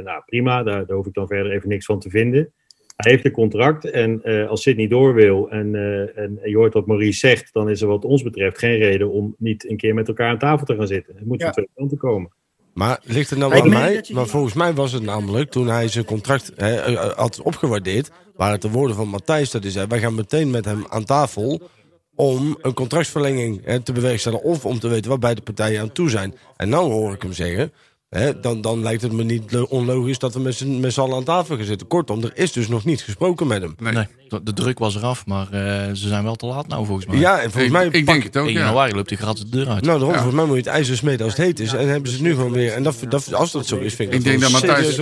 nou, prima, daar, daar hoef ik dan verder even niks van te vinden. Hij heeft een contract en als Sydney door wil en, en je hoort wat Maurice zegt, dan is er wat ons betreft geen reden om niet een keer met elkaar aan tafel te gaan zitten. Het moet Ja. van twee kanten komen. Maar ligt het nou aan mij? Maar volgens mij was het namelijk toen hij zijn contract hè, eh, had opgewaardeerd. Waren het de woorden van Matthijs dat hij zei: wij gaan meteen met hem aan tafel. Om een contractverlenging hè, te bewerkstelligen. Of om te weten waar beide partijen aan toe zijn. En nou hoor ik hem zeggen. Hè, dan, dan lijkt het me niet lo- onlogisch dat we met z'n met z'n allen aan tafel gaan zitten. Kortom, er is dus nog niet gesproken met hem. Nee. Nee, de- de druk was eraf, maar eh, ze zijn wel te laat nou volgens mij. Ja, en volgens Ik, mij. ik pak- denk het ook, 1 ja. januari loopt die gratis de deur uit. Nou, daarom, Ja. volgens mij moet je het ijzer smeden als het heet is. En hebben ze het nu gewoon weer. En dat, dat, als dat zo is, vind ik Ik denk dat Matthijs-.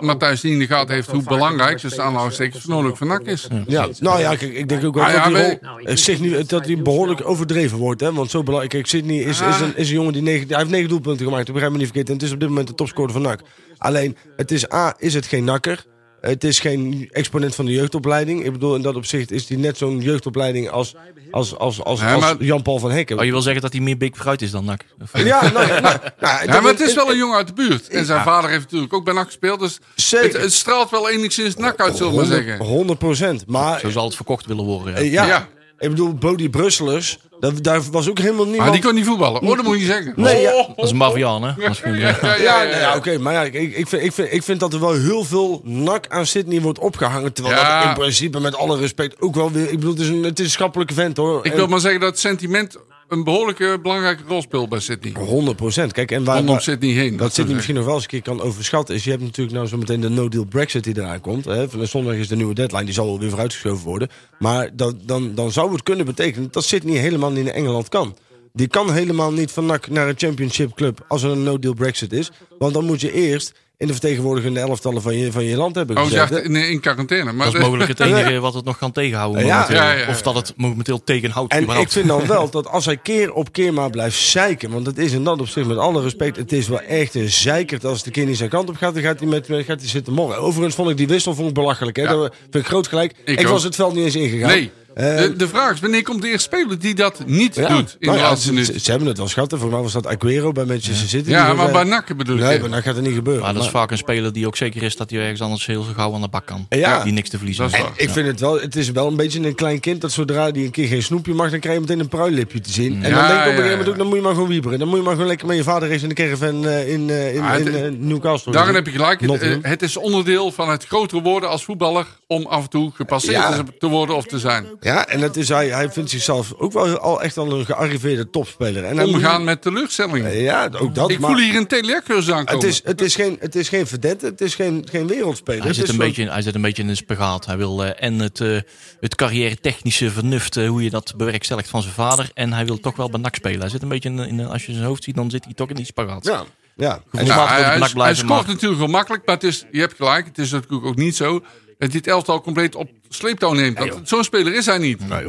Matthijs niet in de gaten heeft hoe belangrijk, dus aanhalingstekens, nodig van NAC is. Ja, nou ja, kijk, ik denk ook wel Ah, ja, dat, die rol, dat die behoorlijk overdreven wordt. Hè? Want zo belangrijk. Kijk, Sydney is, is, een, is een jongen die negen, hij heeft negen doelpunten gemaakt. Ik begrijp me niet verkeerd. En het is op dit moment de topscorer van NAC. Alleen, het is A, is het geen nakker. Het is geen exponent van de jeugdopleiding. Ik bedoel, in dat opzicht is hij net zo'n jeugdopleiding als, als, als, als, Ja, als Jan-Paul van Hekken. Oh, je wil zeggen dat hij meer big fruit is dan NAC? Of- Ja, nou, nou, nou, Ja, dat- maar het is wel een jongen uit de buurt. En zijn vader heeft natuurlijk ook bij NAC gespeeld. Dus het, Zeker. het straalt wel enigszins NAC uit, zullen we maar zeggen. 100 procent. Maar Zo zal het verkocht willen worden. Ja. eh, ja, Ja. Ik bedoel, Bodie Brusselers, dat, daar was ook helemaal niemand... Maar die kon niet voetballen. Oh, dat moet je zeggen. Nee, ja. Dat is een Maviaan, hè? Ja, ja, Ja, ja, ja, oké, maar ja, ik, ik, vind, ik, vind, ik vind dat er wel heel veel nak aan Sydney wordt opgehangen. Terwijl Ja. dat in principe, met alle respect, ook wel weer... Ik bedoel, het is een, het is een schappelijke vent, hoor. Ik wil maar zeggen dat sentiment een behoorlijke belangrijke rol speelt bij Sydney. 100 procent. Kijk, en waar, waar- Sydney heen. dat Sydney misschien nog wel eens een keer kan overschatten is... je hebt natuurlijk nou zo meteen de no-deal Brexit die eraan komt. Hè. Zondag is de nieuwe deadline, die zal wel weer vooruitgeschoven worden. Maar dat, dan, dan zou het kunnen betekenen dat Sydney helemaal niet in Engeland kan. Die kan helemaal niet van NAC naar een championship club als er een no-deal Brexit is. Want dan moet je eerst in de vertegenwoordigende elftallen van je, van je land hebben Oh, in, in quarantaine. Maar Dat is mogelijk het enige wat het nog kan tegenhouden. Ja. momenteel. Ja, ja, ja. Of dat het momenteel tegenhoudt. En überhaupt. ik vind dan wel dat als hij keer op keer maar blijft zeiken. Want het is in dat opzicht, met alle respect, het is wel echt een zeikert. Als de keer niet zijn kant op gaat, dan gaat hij, met, gaat hij zitten morgen. Overigens vond ik die wissel vond ik belachelijk. Hè? Ja. Dat vind ik groot gelijk. Ik, was het veld niet eens ingegaan. Nee. Eh, De, de vraag is, wanneer komt de eerste speler die dat niet ja. doet in Nou de ja, laatste ze, ze, ze hebben het wel schat. hè. Volgens mij was dat Aguero bij Manchester City. Ja, maar eh, bij NAC bedoel ik. Nee, dat gaat er niet gebeuren. Maar dat is vaak een speler die ook zeker is dat hij ergens anders heel zo gauw aan de bak kan. Ja. Die niks te verliezen heeft. Ik vind het wel, het is wel een beetje een klein kind dat zodra die een keer geen snoepje mag, dan krijg je meteen een pruillipje te zien. En Ja, dan denk ik op een ja, gegeven moment ja. ook, dan moet je maar gewoon wieberen. Dan moet je maar gewoon lekker met je vader eens in de caravan eh, in, eh, in, Ah, het- in, eh, Newcastle. Daarin heb je gelijk. Het, eh, het is onderdeel van het grotere worden als voetballer om af en toe gepasseerd Ja. te worden of te zijn. Ja, en dat is, hij, hij vindt zichzelf ook wel al echt al een gearriveerde topspeler. En Omgaan moet- met teleurstellingen. Ja, ook dat. Ik maar voel hier een teleacurs aankomen. het is, het is geen, het is geen verdette, het is geen, geen wereldspeler. Hij Het zit, is een beetje, hij zit een beetje in een spagaat. Hij wil eh, en het, eh het carrière-technische vernuft, eh, hoe je dat bewerkstelligt van zijn vader. En hij wil toch wel bij NAC spelen. Hij zit een beetje in, in, als je zijn hoofd ziet, dan zit hij toch in die spagaat. Ja, ja. Wil hij, hij hij, scoort maar natuurlijk wel makkelijk, maar het is, je hebt gelijk. Het is natuurlijk ook niet zo dit elftal compleet op sleeptouw neemt. Zo'n speler is hij niet. Nee,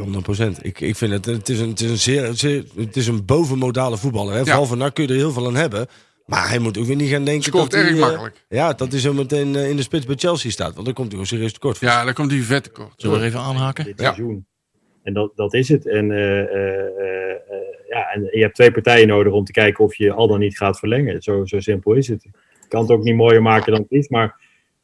100% Ik, ik vind het, het is een, het is een zeer, zeer, het is een bovenmodale voetballer. Hè. Vooral van NAC kun je er heel veel aan hebben. Maar hij moet ook weer niet gaan denken Scoort dat hij, erg eh, makkelijk. ja, dat hij zo meteen eh, in de spits bij Chelsea staat. Want dan komt hij gewoon serieus tekort. Ja, dan komt hij vet tekort. zullen we er even aanhaken? dit Ja. seizoen. En dat, dat is het. En, eh, eh, eh, eh, ja, en je hebt twee partijen nodig om te kijken of je al dan niet gaat verlengen. Zo, zo simpel is het. Ik kan het ook niet mooier maken dan het is. Maar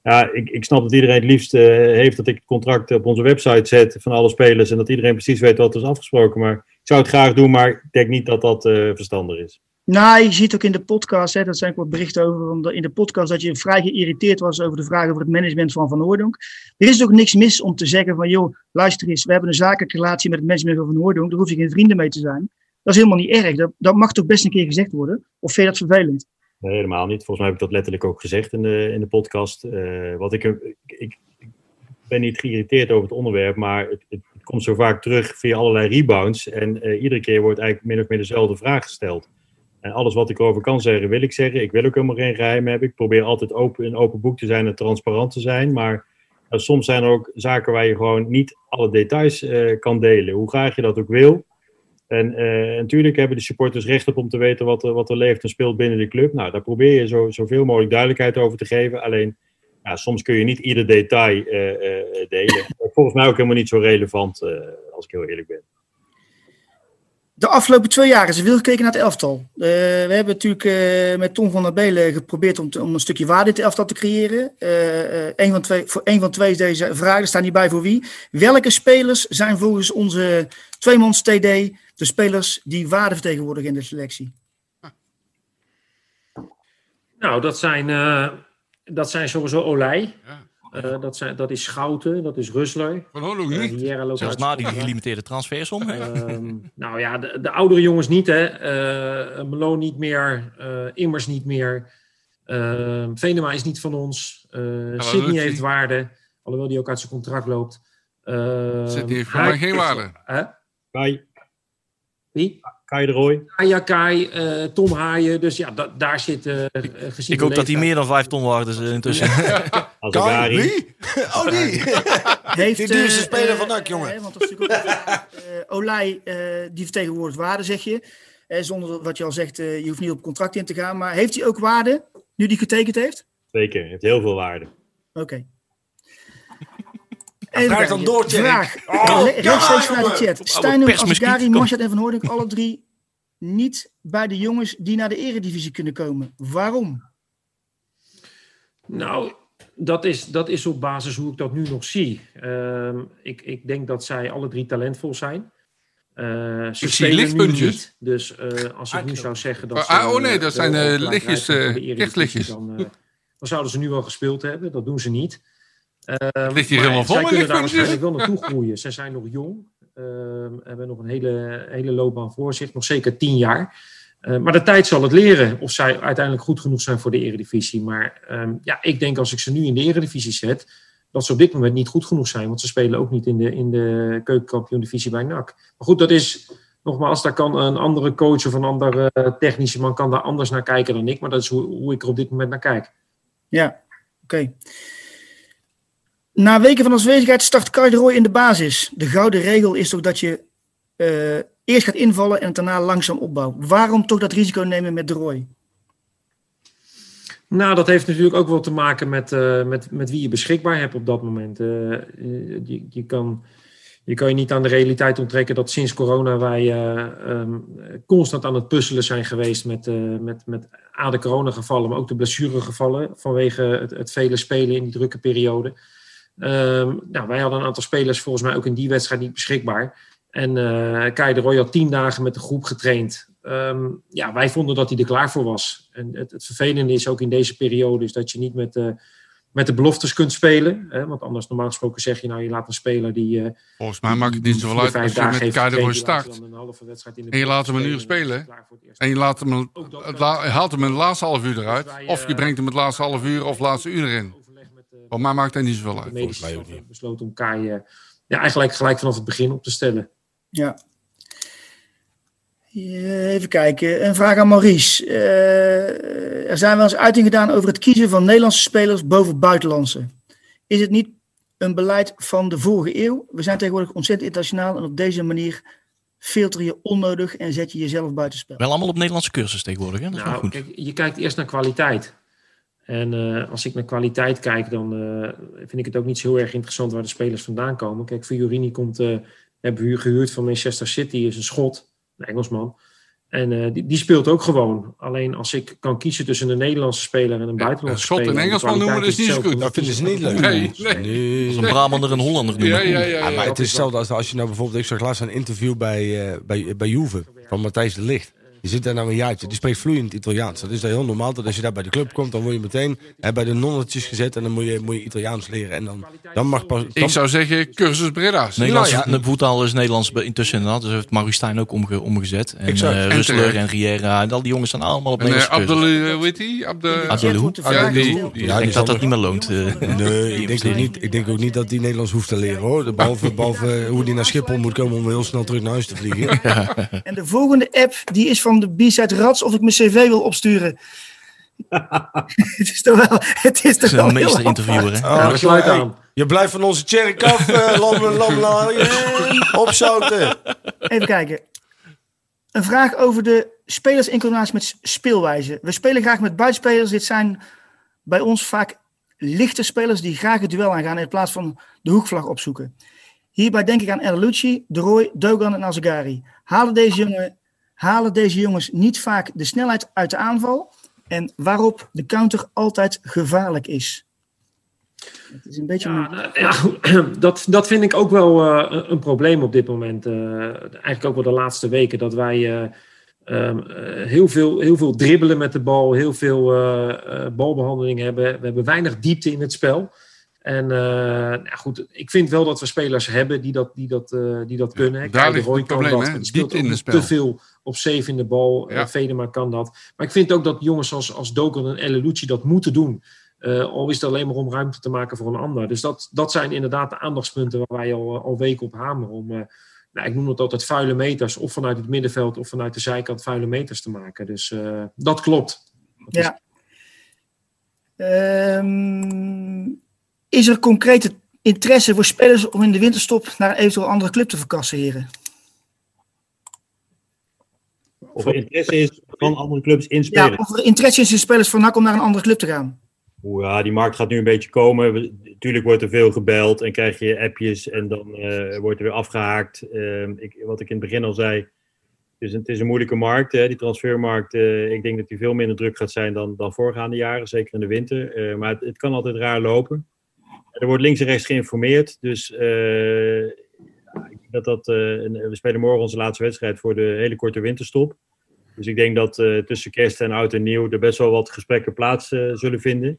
ja, ik, snap dat iedereen het liefst eh, heeft dat ik het contract op onze website zet van alle spelers. En dat iedereen precies weet wat er is afgesproken. Maar ik zou het graag doen, maar ik denk niet dat dat eh, verstandig is. Nou, je ziet ook in de podcast, hè, dat zijn ook wat berichten over, in de podcast dat je vrij geïrriteerd was over de vraag over het management van Van Hoordonk. Er is ook niks mis om te zeggen van, joh, luister eens, we hebben een zakelijke relatie met het management van Van Hoordonk, daar hoef je geen vrienden mee te zijn. Dat is helemaal niet erg, dat, dat mag toch best een keer gezegd worden? Of vind je dat vervelend? Nee, helemaal niet. Volgens mij heb ik dat letterlijk ook gezegd in de, in de podcast. Eh, wat ik, ik, ben niet geïrriteerd over het onderwerp, maar het, het, komt zo vaak terug via allerlei rebounds. En eh, iedere keer wordt eigenlijk min of meer dezelfde vraag gesteld. En alles wat ik erover kan zeggen, wil ik zeggen. Ik wil ook helemaal geen geheim hebben. Ik probeer altijd open, een open boek te zijn en transparant te zijn. Maar eh, soms zijn er ook zaken waar je gewoon niet alle details kan delen. Hoe graag je dat ook wil. En eh, natuurlijk hebben de supporters recht op om te weten wat er, wat er leeft en speelt binnen de club. Nou, daar probeer je zo, zoveel mogelijk duidelijkheid over te geven. Alleen, ja, soms kun je niet ieder detail eh, eh, delen. Volgens mij ook helemaal niet zo relevant, eh, als ik heel eerlijk ben. De afgelopen twee jaar is er veel gekeken naar het elftal. Eh, we hebben natuurlijk eh, met Tom van der Belen geprobeerd om, te- om een stukje waarde in het elftal te creëren. Eh, eh, een van twee, voor een van twee is deze vraag, er staat niet bij voor wie. Welke spelers zijn volgens onze tweemans TD de spelers die waarde vertegenwoordigen in de selectie? Nou, dat zijn, eh, dat zijn sowieso Olij. Ja. Eh, dat, zijn, dat is Schouten, dat is Rusler. Van Hoorn Uh, niet. Zelfs na die gelimiteerde transfersom. Ehm, nou ja, de, de oudere jongens niet, hè. Eh Melo niet meer, eh, Immers niet meer. Ehm Venema is niet van ons. Eh Sydney heeft waarde, alhoewel die ook uit zijn contract loopt. Ehm, Sydney heeft voor mij geen waarde. Hè? Kai, Wie? Kai de Roy. Ayakai, eh Tom Haaien. Dus ja, da- daar zit eh, gezien Ik hoop dat hij meer dan 5 ton waard is intussen. Azagari. Wie? Oh, die! Heeft, Die duurste speler van NAC, jongen. eh, want dat is natuurlijk ook, Olij, eh, die vertegenwoordigt waarde, zeg je. Eh, zonder wat je al zegt, eh, je hoeft niet op contract in te gaan. Maar heeft hij ook waarde, nu die getekend heeft? Zeker, heeft heel veel waarde. Oké. Vraag dan door. Vraag. Oh, Re- rechtstreeks vanuit de chat. Stijn, Asgari, kom. Marshad en Van Hoordink, alle drie niet bij de jongens die naar de eredivisie kunnen komen. Waarom? Nou, dat is, dat is op basis hoe ik dat nu nog zie. Ehm, ik, ik denk dat zij alle drie talentvol zijn. Uh, ze zie spelen nu lichtpuntjes. niet. Dus uh, als ik nu zou zeggen dat Ah, ze... ah, oh nee, dat zijn, eh, gelijk lichtjes, eh, lichtlichtjes. Dan, eh, dan zouden ze nu wel gespeeld hebben. Dat doen ze niet. Ehm, ligt hier maar helemaal vol Zij kunnen daar waarschijnlijk wel naartoe groeien. Ze zijn nog jong. ehm, hebben nog een hele, hele loopbaan voor zich. Nog zeker tien jaar. Eh, maar de tijd zal het leren of zij uiteindelijk goed genoeg zijn voor de Eredivisie. Maar ehm, ja, ik denk als ik ze nu in de Eredivisie zet, dat ze op dit moment niet goed genoeg zijn. Want ze spelen ook niet in de, in de keukenkampioen-divisie bij NAC. Maar goed, dat is nogmaals, daar kan een andere coach of een andere eh, technische man kan daar anders naar kijken dan ik. Maar dat is hoe, hoe ik er op dit moment naar kijk. Ja, oké. Na weken van afwezigheid start Kai Roy in de basis. De gouden regel is toch dat je eh, eerst gaat invallen en het daarna langzaam opbouwt. Waarom toch dat risico nemen met Roy? Nou, dat heeft natuurlijk ook wel te maken met, eh, met, met wie je beschikbaar hebt op dat moment. Eh, je, je, kan, je kan je niet aan de realiteit onttrekken dat sinds corona wij eh, ehm, constant aan het puzzelen zijn geweest met, met, met A, de coronagevallen, maar ook de blessuregevallen vanwege het, het vele spelen in die drukke periode. Ehm, nou, wij hadden een aantal spelers volgens mij ook in die wedstrijd niet beschikbaar. En eh Kai de Roy had tien dagen met de groep getraind. Ehm, ja, wij vonden dat hij er klaar voor was. En het, het vervelende is ook in deze periode is dat je niet met, eh, met de beloftes kunt spelen. Hè? Want anders normaal gesproken zeg je nou, je laat een speler die... eh, Volgens mij maakt het niet zoveel uit als je met getraind, die laat start. je dan een halve wedstrijd in de En je laat hem een uur spelen en je laat hem, haalt hem het laatste half uur eruit. Dus wij, Of je eh, brengt hem het laatste half uur of laatste uur erin. Voor mij maakt het niet zoveel de uit. medische niet. besloten om Kai ja, eigenlijk gelijk vanaf het begin op te stellen. Ja. Eh, Even kijken. Een vraag aan Maurice. Eh, er zijn wel eens uitingen gedaan over het kiezen van Nederlandse spelers boven buitenlandse. Is het niet een beleid van de vorige eeuw? We zijn tegenwoordig ontzettend internationaal en op deze manier filter je onnodig en zet je jezelf buitenspel. Wel allemaal op Nederlandse cursus tegenwoordig, hè? Dat is wel Nou, goed. kijk, je kijkt eerst naar kwaliteit. En eh, als ik naar kwaliteit kijk, dan eh, vind ik het ook niet zo heel erg interessant waar de spelers vandaan komen. Kijk, Fiorini komt, eh, hebben we gehuurd van Manchester City, is een schot, een Engelsman. En eh, die, die speelt ook gewoon. Alleen als ik kan kiezen tussen een Nederlandse speler en een buitenlandse schot en speler. en de Engelsman noemen, is niet zo goed. Dat vinden ze niet leuk. Nee, nee. Dat is een Brabander en Hollander noemen. Ja, ja, ja. Ja, ja. maar het is hetzelfde als als je nou bijvoorbeeld... Ik zag laatst een interview bij, eh, bij, bij Juve van Matthijs de Ligt. Je zit daar nou een jaartje. Die spreekt vloeiend Italiaans. Dat is daar heel normaal. Dat als je daar bij de club komt, dan word je meteen hè, bij de nonnetjes gezet. En dan moet je, moet je Italiaans leren. En dan, dan mag pas... Dan, Ik zou zeggen, cursus Breda's. Nederlands, Nou ja. de voetbal is Nederlands intussen inderdaad. Dus heeft Maurice Stijn ook omge, omgezet. En Exact. eh En Rustler en Riera. En al die jongens staan allemaal op En uh, Nederlandse cursus. Abdel, hoe heet die? Abdel, Ja, Ik denk dat dat niet meer loont. eh. Nee, ik denk, ook niet, ik denk ook niet dat die Nederlands hoeft te leren hoor. Behalve, behalve hoe die naar Schiphol moet komen om heel snel terug naar huis te vliegen. En de volgende app, die is van de B-side Rats, of ik mijn cv wil opsturen. het is toch wel, het is toch wel hè? Oh, hey, aan. Je blijft van onze cherry uh, lam, lam, lam, opzouten. Even kijken. Een vraag over de spelers in combinatie met speelwijze. We spelen graag met buitenspelers. Dit zijn bij ons vaak lichte spelers die graag het duel aangaan in plaats van de hoekvlag opzoeken. Hierbij denk ik aan El Lucci, De Roy, Dogan en Azagari. Halen deze, jongen, halen deze jongens niet vaak de snelheid uit de aanval en waarop de counter altijd gevaarlijk is? Het is een beetje... Ja, nou, ja, dat, dat vind ik ook wel eh, een, probleem op dit moment. Eh, eigenlijk ook wel de laatste weken. Dat wij eh, ehm, eh, heel, veel, heel veel dribbelen met de bal. Heel veel eh, eh, balbehandeling hebben. We hebben weinig diepte in het spel. En eh, nou goed, ik vind wel dat we spelers hebben die dat, die dat, eh, die dat kunnen. daar Kijk, de Roy het kan probleem, dat. Die speelt in spel. te veel op safe in de bal. Ja. Eh, Vedema kan dat. Maar ik vind ook dat jongens als, als Dogan en El Lucci dat moeten doen. Uh, al is het alleen maar om ruimte te maken voor een ander. Dus dat, dat zijn inderdaad de aandachtspunten waar wij al, al weken op hameren. Om, uh, nou, ik noem het altijd vuile meters. Of vanuit het middenveld of vanuit de zijkant vuile meters te maken. Dus uh, dat klopt. Dat ja. Is... Um, is er concrete interesse voor spelers om in de winterstop naar een eventueel andere club te verkassen, heren? Of er interesse is van andere clubs in spelen. Ja, of er interesse is in spelers van NAC om naar een andere club te gaan. Ja, die markt gaat nu een beetje komen. Natuurlijk wordt er veel gebeld en krijg je appjes en dan uh, wordt er weer afgehaakt. Uh, ik, wat ik in het begin al zei, het is een, het is een moeilijke markt, hè, die transfermarkt. Uh, ik denk dat die veel minder druk gaat zijn dan, dan voorgaande jaren, zeker in de winter. Eh, maar het, het, kan altijd raar lopen. Er wordt links en rechts geïnformeerd, dus ja, ik Dat dat, eh, we spelen morgen onze laatste wedstrijd voor de hele korte winterstop. Dus ik denk dat eh, tussen kerst en oud en nieuw er best wel wat gesprekken plaats eh, zullen vinden.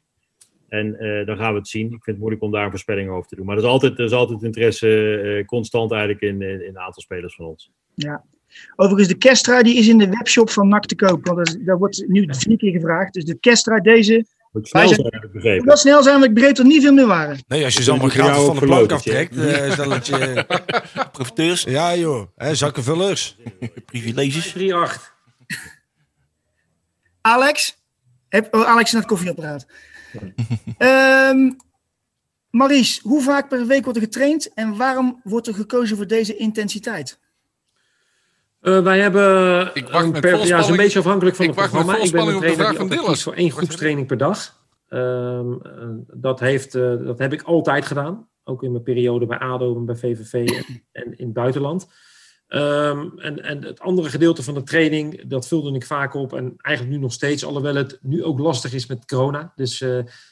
En eh, dan gaan we het zien. Ik vind het moeilijk om daar een voorspelling over te doen. Maar er is altijd, er is altijd interesse eh, constant eigenlijk in, in, een aantal spelers van ons. Ja. Overigens, de kersttrui die is in de webshop van NAC te koop. Want daar wordt nu vier keer gevraagd. Dus de kersttrui deze. Moet snel Wij zijn, heb ik begrepen. Snel zijn, want ik begreep dat er niet veel meer waren. Nee, als je ze allemaal gratis van de plank aftrekt, eh, is dat je... Profiteurs, Ja joh, hè, zakkenvullers. privileges. 3-8. Alex? Heb, oh, Alex is naar het koffieapparaat. Ehm Maries, hoe vaak per week wordt er getraind en waarom wordt er gekozen voor deze intensiteit? Eh, wij hebben Ik wacht een met per, ja, is een beetje afhankelijk van ik het programma. Ik ben een trainer die altijd kiest voor één groepstraining per dag. Ehm, eh, dat, heeft, eh, dat heb ik altijd gedaan. Ook in mijn periode bij ADO en bij VVV en, en in het buitenland. Ehm, en, en het andere gedeelte van de training, dat vulde ik vaak op. En eigenlijk nu nog steeds, alhoewel het nu ook lastig is met corona. Dus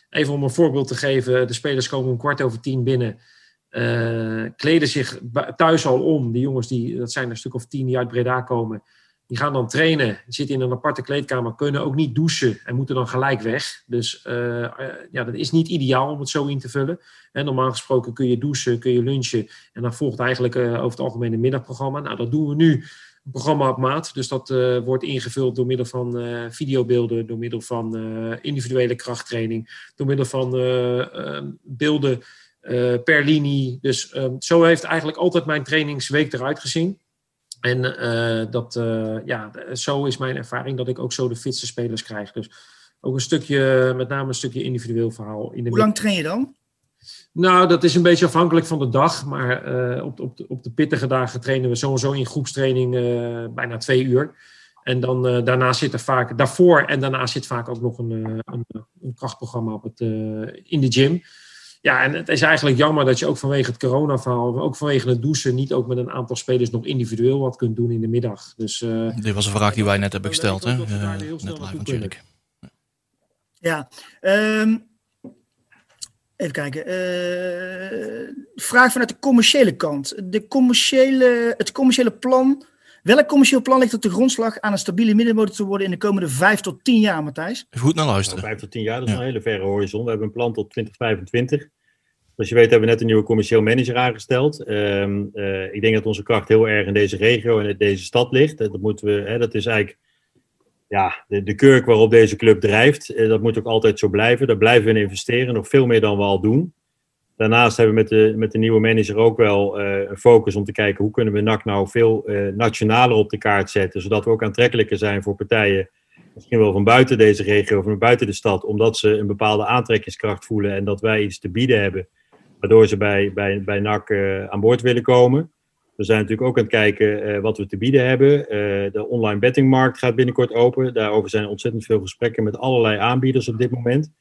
even om een voorbeeld te geven. De spelers komen om kwart over tien binnen. Eh, kleden zich thuis al om. Die jongens, die, dat zijn een stuk of tien die uit Breda komen. Die gaan dan trainen, zitten in een aparte kleedkamer, kunnen ook niet douchen en moeten dan gelijk weg. Dus eh, eh, ja, dat is niet ideaal om het zo in te vullen. En normaal gesproken kun je douchen, kun je lunchen en dan volgt eigenlijk over het algemeen een middagprogramma. Nou, dat doen we nu, een programma op maat. Dus dat wordt ingevuld door middel van videobeelden, door middel van individuele krachttraining, door middel van beelden per linie. Dus eh, zo heeft eigenlijk altijd mijn trainingsweek eruit gezien. En eh, dat, eh, ja, zo is mijn ervaring dat ik ook zo de fitste spelers krijg. Dus ook een stukje, met name een stukje individueel verhaal. In de Hoe lang train je dan? nou, dat is een beetje afhankelijk van de dag. Maar eh, op, de- op, de, op de pittige dagen trainen we sowieso in groepstraining eh, bijna twee uur. En dan eh, daarna zit er vaak, daarvoor en daarna zit vaak ook nog een, eh, een, een krachtprogramma op het, eh, in de gym. Ja, en het is eigenlijk jammer dat je ook vanwege het coronaverhaal, ook vanwege het douchen, niet ook met een aantal spelers nog individueel wat kunt doen in de middag. Dus eh, Dit was een vraag die wij net hebben gesteld. Hè? snel net live natuurlijk. Ja. ehm, even kijken. eh, vraag vanuit de commerciële kant. De commerciële, het commerciële plan. Welk commercieel plan ligt op de grondslag aan een stabiele middenmotor te worden in de komende vijf tot tien jaar, Matthijs? Goed naar Nou, luisteren. vijf tot tien jaar, dat is Ja. een hele verre horizon. We hebben een plan tot 2025. Zoals je weet hebben we net een nieuwe commercieel manager aangesteld. Ehm, eh, ik denk dat onze kracht heel erg in deze regio en in deze stad ligt. Dat, moeten we, hè, dat is eigenlijk ja, de, de kurk waarop deze club drijft. Eh, dat moet ook altijd zo blijven. Daar blijven we in investeren, nog veel meer dan we al doen. Daarnaast hebben we met de, met de nieuwe manager ook wel eh, een focus om te kijken hoe kunnen we NAC nou veel eh, nationaler op de kaart zetten. Zodat we ook aantrekkelijker zijn voor partijen misschien wel van buiten deze regio, van buiten de stad, omdat ze een bepaalde aantrekkingskracht voelen en dat wij iets te bieden hebben, waardoor ze bij, bij, bij NAC eh, aan boord willen komen. We zijn natuurlijk ook aan het kijken wat we te bieden hebben. De online bettingmarkt gaat binnenkort open. Daarover zijn ontzettend veel gesprekken met allerlei aanbieders op dit moment.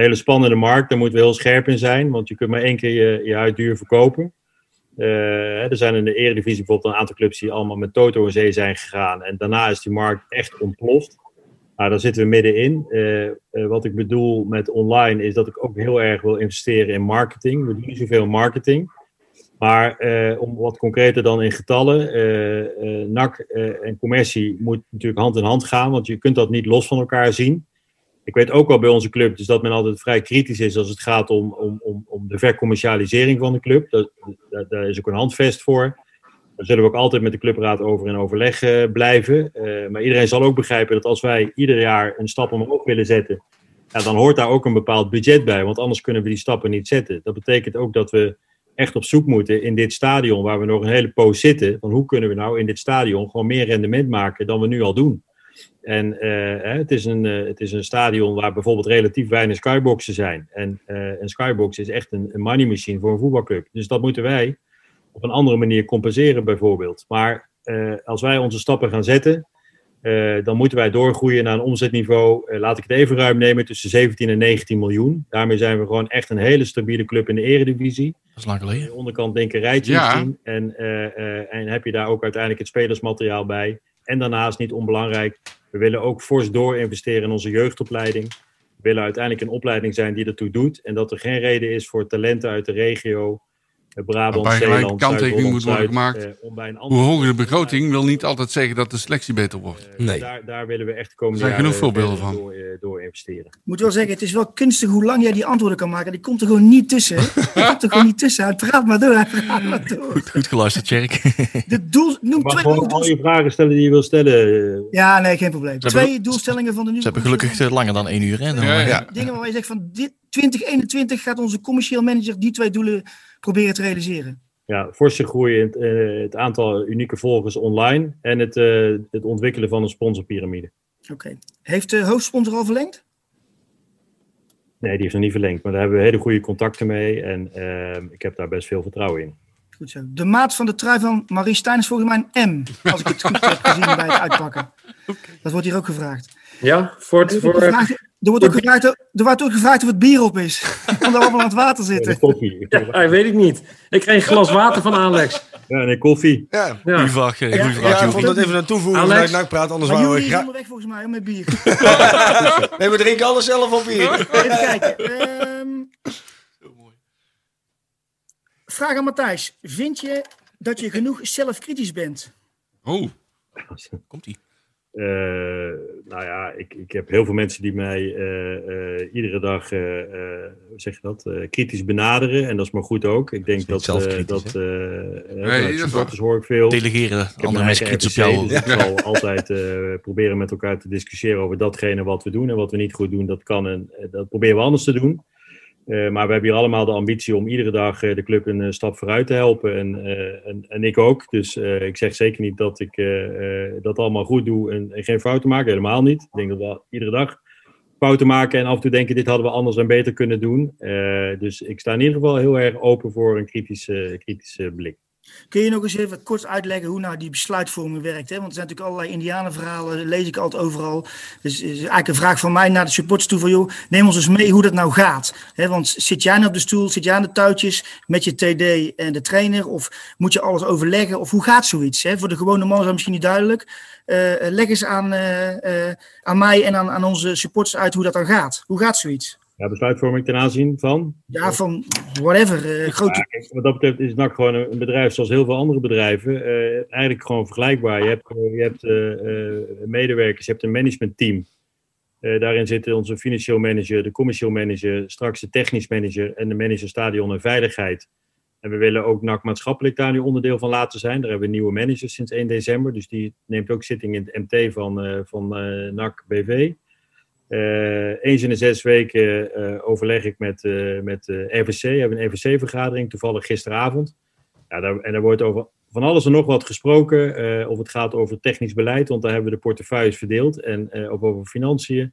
Hele spannende markt, daar moeten we heel scherp in zijn, want je kunt maar één keer je, je huid duur verkopen. Eh, er zijn in de Eredivisie bijvoorbeeld een aantal clubs die allemaal met Toto in zee zijn gegaan. En daarna is die markt echt ontploft. Nou, daar zitten we middenin. Eh, wat ik bedoel met online is dat ik ook heel erg wil investeren in marketing. We doen niet zoveel marketing. Maar om wat concreter dan in getallen. NAC en commercie moet natuurlijk hand in hand gaan. Want je kunt dat niet los van elkaar zien. Ik weet ook wel bij onze club dus dat men altijd vrij kritisch is als het gaat om, om, om, om de vercommercialisering van de club. Dat, daar, is ook een handvest voor. Daar zullen we ook altijd met de clubraad over in overleg eh, blijven. Eh, maar iedereen zal ook begrijpen dat als wij ieder jaar een stap omhoog willen zetten, ja, dan hoort daar ook een bepaald budget bij. Want anders kunnen we die stappen niet zetten. Dat betekent ook dat we echt op zoek moeten in dit stadion, waar we nog een hele poos zitten. Van hoe kunnen we nou in dit stadion gewoon meer rendement maken dan we nu al doen? En eh, hè, het, is een, eh, het is een stadion waar bijvoorbeeld relatief weinig skyboxen zijn. En eh, een skybox is echt een, een money machine voor een voetbalclub. Dus dat moeten wij op een andere manier compenseren bijvoorbeeld. Maar eh, als wij onze stappen gaan zetten, eh, dan moeten wij doorgroeien naar een omzetniveau, laat ik het even ruim nemen, tussen 17 en 19 miljoen. Daarmee zijn we gewoon echt een hele stabiele club in de eredivisie. Dat is lang Aan geleden. de onderkant denk ik een rijtje Ja. zien. En, eh, eh, en heb je daar ook uiteindelijk het spelersmateriaal bij. En daarnaast niet onbelangrijk, we willen ook fors door investeren in onze jeugdopleiding. We willen uiteindelijk een opleiding zijn die ertoe doet. En dat er geen reden is voor talenten uit de regio Brabant, Waarbij gelijk Zeeland, kanttekening moet worden gemaakt. eh, om bij een Hoe hoger de begroting wil niet altijd zeggen dat de selectie beter wordt. Eh, Nee. daar, daar willen we echt de komende Er zijn genoeg voorbeelden van. Door, eh, door investeren. Ik moet wel zeggen, het is wel kunstig hoe lang jij die antwoorden kan maken. Die komt er gewoon niet tussen. Die komt er gewoon niet tussen. Hij praat maar door, hij praat maar door. Goed, goed geluisterd, Tjerk. De doel, noem Maar twee gewoon al je vragen stellen die je wil stellen. eh, Ja, nee, geen probleem. Ze hebben- Twee doelstellingen van de nieuwe Ze hebben gelukkig eh, langer dan één uur. Hè? Dan, Ja, eh, ja. Dingen waar je zegt van dit 2021 gaat onze commercieel manager die twee doelen proberen te realiseren. ja, forse groei in het, eh, het aantal unieke volgers online en het, eh, het ontwikkelen van een sponsorpyramide. Oké. Heeft de hoofdsponsor al verlengd? Nee, die is nog niet verlengd, maar daar hebben we hele goede contacten mee en ehm, ik heb daar best veel vertrouwen in. Goed zo. De maat van de trui van Marie Stijn is volgens mij een M. Als ik het goed heb gezien bij het uitpakken. Dat wordt hier ook gevraagd. Ja, voor het, voor, er wordt ook gevraagd, er wordt ook gevraagd of het bier op is. Omdat we allemaal aan het water zitten. en koffie. ja, weet ik niet. Ik kreeg een glas water van Alex. Ja, en koffie. Ja, Ja. Goeie vraag, eh, Ja, goeie ja, vraag, ik vond dat even een toevoeging Alex? vanuit NAC praat, anders Maar waren we Jury is gra- onderweg volgens mij, met bier. Nee, we drinken alles zelf op hier. Even kijken. Ehm, vraag aan Matthijs. Vind je dat je genoeg zelfkritisch bent? Oh, Komt-ie. Eh, nou ja, ik, ik heb heel veel mensen die mij eh, eh, iedere dag, hoe zeg je dat, eh, kritisch benaderen. En dat is maar goed ook. Ik denk dat, eh, dat eh Nee, dat hoor ik veel. Delegeren. Ik heb Andere mensen kritisch op jou. Dus ik zal altijd eh, proberen met elkaar te discussiëren over datgene wat we doen. En wat we niet goed doen, dat kan en dat proberen we anders te doen. Eh, maar we hebben hier allemaal de ambitie om iedere dag eh, de club een eh, stap vooruit te helpen. En, en, en ik ook. Dus ik zeg zeker niet dat ik dat allemaal goed doe en, en geen fouten maak. Helemaal niet. Ik denk dat we iedere dag fouten maken en af en toe denken dit hadden we anders en beter kunnen doen. Dus ik sta in ieder geval heel erg open voor een kritische, kritische blik. Kun je nog eens even kort uitleggen hoe nou die besluitvorming werkt? Hè? Want er zijn natuurlijk allerlei indianenverhalen, lees ik altijd overal. Dus is eigenlijk een vraag van mij naar de supporters toe van... joh, neem ons eens mee hoe dat nou gaat. Hè? Want zit jij nou op de stoel, zit jij aan de touwtjes met je TD en de trainer? Of moet je alles overleggen? Of hoe gaat zoiets? Hè? Voor de gewone man is dat misschien niet duidelijk. Eh, leg eens aan, eh, eh, aan mij en aan, aan onze supporters uit hoe dat dan gaat. Hoe gaat zoiets? Ja, besluitvorming ten aanzien van? Ja, van whatever, eh, grote... Ja, wat dat betreft is NAC gewoon een bedrijf zoals heel veel andere bedrijven. eh, eigenlijk gewoon vergelijkbaar. Je hebt, je hebt eh, medewerkers, je hebt een managementteam. Daarin zitten onze financieel manager, de commercieel manager, straks de technisch manager en de manager stadion en veiligheid. En we willen ook NAC maatschappelijk daar nu onderdeel van laten zijn. Daar hebben we nieuwe managers sinds 1 december. Dus die neemt ook zitting in het MT van, van NAC BV. Eh, eens in de zes weken eh, overleg ik met, eh met RVC. We hebben een RVC-vergadering, toevallig gisteravond. Ja, daar, en daar wordt over van alles en nog wat gesproken. of het gaat over technisch beleid, want daar hebben we de portefeuilles verdeeld. En of over financiën.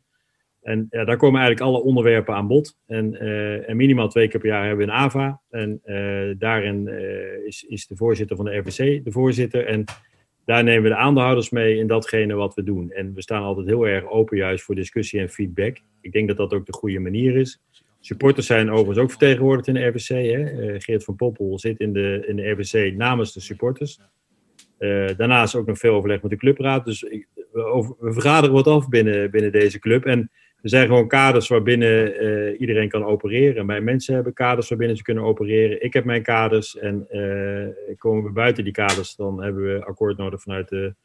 En ja, daar komen eigenlijk alle onderwerpen aan bod. En, minimaal twee keer per jaar hebben we een AVA. En daarin is, is de voorzitter van de RVC de voorzitter. En daar nemen we de aandeelhouders mee in datgene wat we doen. En we staan altijd heel erg open juist voor discussie en feedback. Ik denk dat dat ook de goede manier is. Supporters zijn overigens ook vertegenwoordigd in de RVC. Hè? Eh, Geert van Poppel zit in de, in de RVC namens de supporters. Eh, daarnaast ook nog veel overleg met de clubraad. Dus ik, we, over- vergaderen wat af binnen, binnen deze club. En er zijn gewoon kaders waarbinnen eh, iedereen kan opereren. Mijn mensen hebben kaders waarbinnen ze kunnen opereren. Ik heb mijn kaders. En eh, komen we buiten die kaders, dan hebben we akkoord nodig vanuit de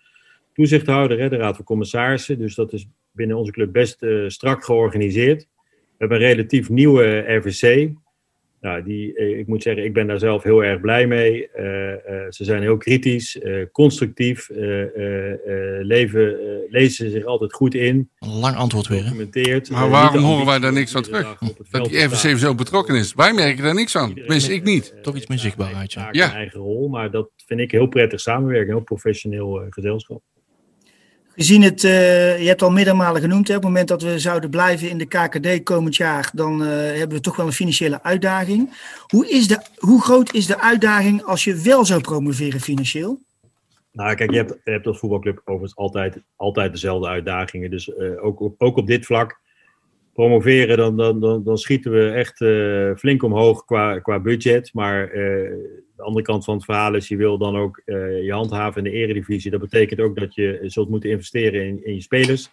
toezichthouder, hè, de Raad van Commissarissen. Dus dat is binnen onze club best eh, strak georganiseerd. We hebben een relatief nieuwe RVC. Nou, die, eh, ik moet zeggen, ik ben daar zelf heel erg blij mee. Eh, eh, ze zijn heel kritisch, eh, constructief, eh, eh, eh, leven, lezen zich altijd goed in, Een lang antwoord weer. Maar waarom horen wij daar niks van terug? dat die staan. zo betrokken is. Wij merken daar niks aan. Tenminste, ik niet. Toch iets meer zichtbaarheid, ja. Ja. en eigen rol, maar dat vind ik heel prettig samenwerken, heel professioneel gezelschap. Gezien het, eh, je hebt al meerdere genoemd, hè, op het moment dat we zouden blijven in de KKD komend jaar, dan eh, hebben we toch wel een financiële uitdaging. Hoe, is de, hoe groot is de uitdaging als je wel zou promoveren financieel? Nou, kijk, je hebt, je hebt als voetbalclub overigens altijd, altijd dezelfde uitdagingen. Dus eh, ook, op, ook op dit vlak promoveren, dan, dan, dan, dan schieten we echt flink omhoog qua, qua budget. Maar de andere kant van het verhaal is, je wil dan ook eh, je handhaven in de eredivisie. Dat betekent ook dat je zult moeten investeren in, in je spelers.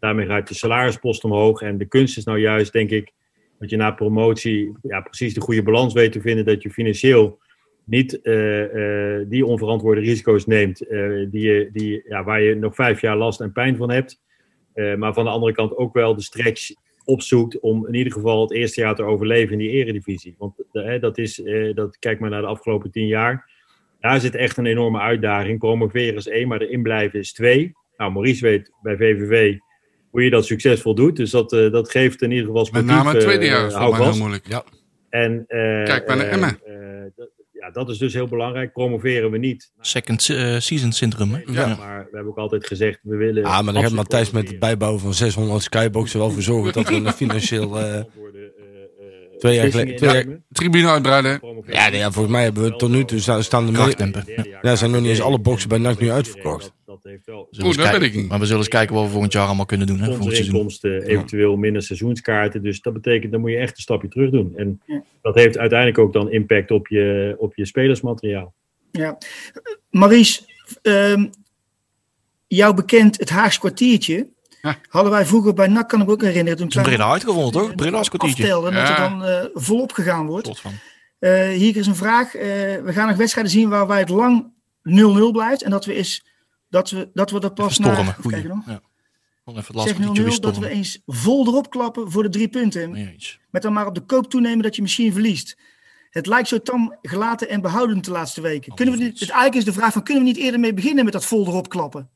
Daarmee gaat je salarispost omhoog. En de kunst is nou juist, denk ik, dat je na promotie ja, precies de goede balans weet te vinden. Dat je financieel niet eh, eh, die onverantwoorde risico's neemt, eh, die die, ja, waar je nog vijf jaar last en pijn van hebt. Eh, maar van de andere kant ook wel de stretch opzoekt om in ieder geval het eerste jaar te overleven in die eredivisie. Want eh, hè, dat is, eh, dat, kijk maar naar de afgelopen tien jaar. Daar zit echt een enorme uitdaging. Promoveren is één, maar erin blijven is twee. Nou, Maurice weet bij VVV hoe je dat succesvol doet. Dus dat, eh, dat geeft in ieder geval Met name het tweede jaar is mij heel moeilijk. Ja. En, eh, Kijk maar naar eh, Emmen. dat, ja, dat is dus heel belangrijk. Promoveren we niet. Second eh, season syndroom. hè? Ja. Maar we hebben ook altijd gezegd, we willen... Ah, maar daar absoluut Matthijs met het bijbouwen van 600 skyboxen wel voor zorgen dat we een financieel... eh, Twee jaar geleden-. Tribune uitbreiden. Ja, nee, ja, volgens mij hebben we tot nu toe staan, staan de. Ja, zijn nog niet eens alle boxen bij NAC nu uitverkocht. Dat, heeft wel We zullen Oeh, eens dat weet kijken- ik niet. Maar we zullen eens kijken wat we volgend jaar allemaal kunnen doen. Hè, volgend sponsorinkomsten, eventueel minder seizoenskaarten. Dus dat betekent, dan moet je echt een stapje terug doen. En Ja. dat heeft uiteindelijk ook dan impact op je, op je spelersmateriaal. Ja. Maurice, ehm, jou bekend het Haags kwartiertje. Ja. Hadden wij vroeger bij NAC, kan ik me ook herinneren. Toen Het is een Breda uitgevonden, toch? Breda's kwartiertje. Aftelden, dat er Ja. dan eh, volop gegaan wordt. Soort van. Eh, hier is een vraag. Eh, we gaan nog wedstrijden zien waarbij het lang 0-0 blijft. En dat we, is, dat we, dat, we dat pas Stormen. na... Goeie. Kijk nog. Ja. Even het Zeg laatste kwartiertje 0-0, weer dat we eens vol erop klappen voor de drie punten. Met dan maar op de koop toenemen dat je misschien verliest. Het lijkt zo tam gelaten en behoudend de laatste weken. Kunnen we niet, het eigenlijk is de vraag van, kunnen we niet eerder mee beginnen met dat vol erop klappen?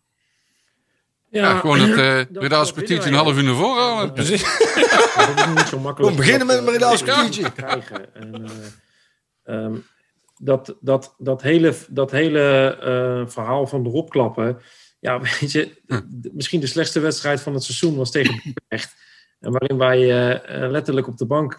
Ja, gewoon het uh, Breda's een half uur naar voren halen. Ja, dat is niet zo makkelijk. Kom, beginnen met een Breda's eh, krijgen. En, eh, ehm, dat, dat, dat hele, dat hele eh, verhaal van erop klappen. Ja, weet je, d- misschien de slechtste wedstrijd van het seizoen was tegen Utrecht. En waarin wij eh, eh, letterlijk op de bank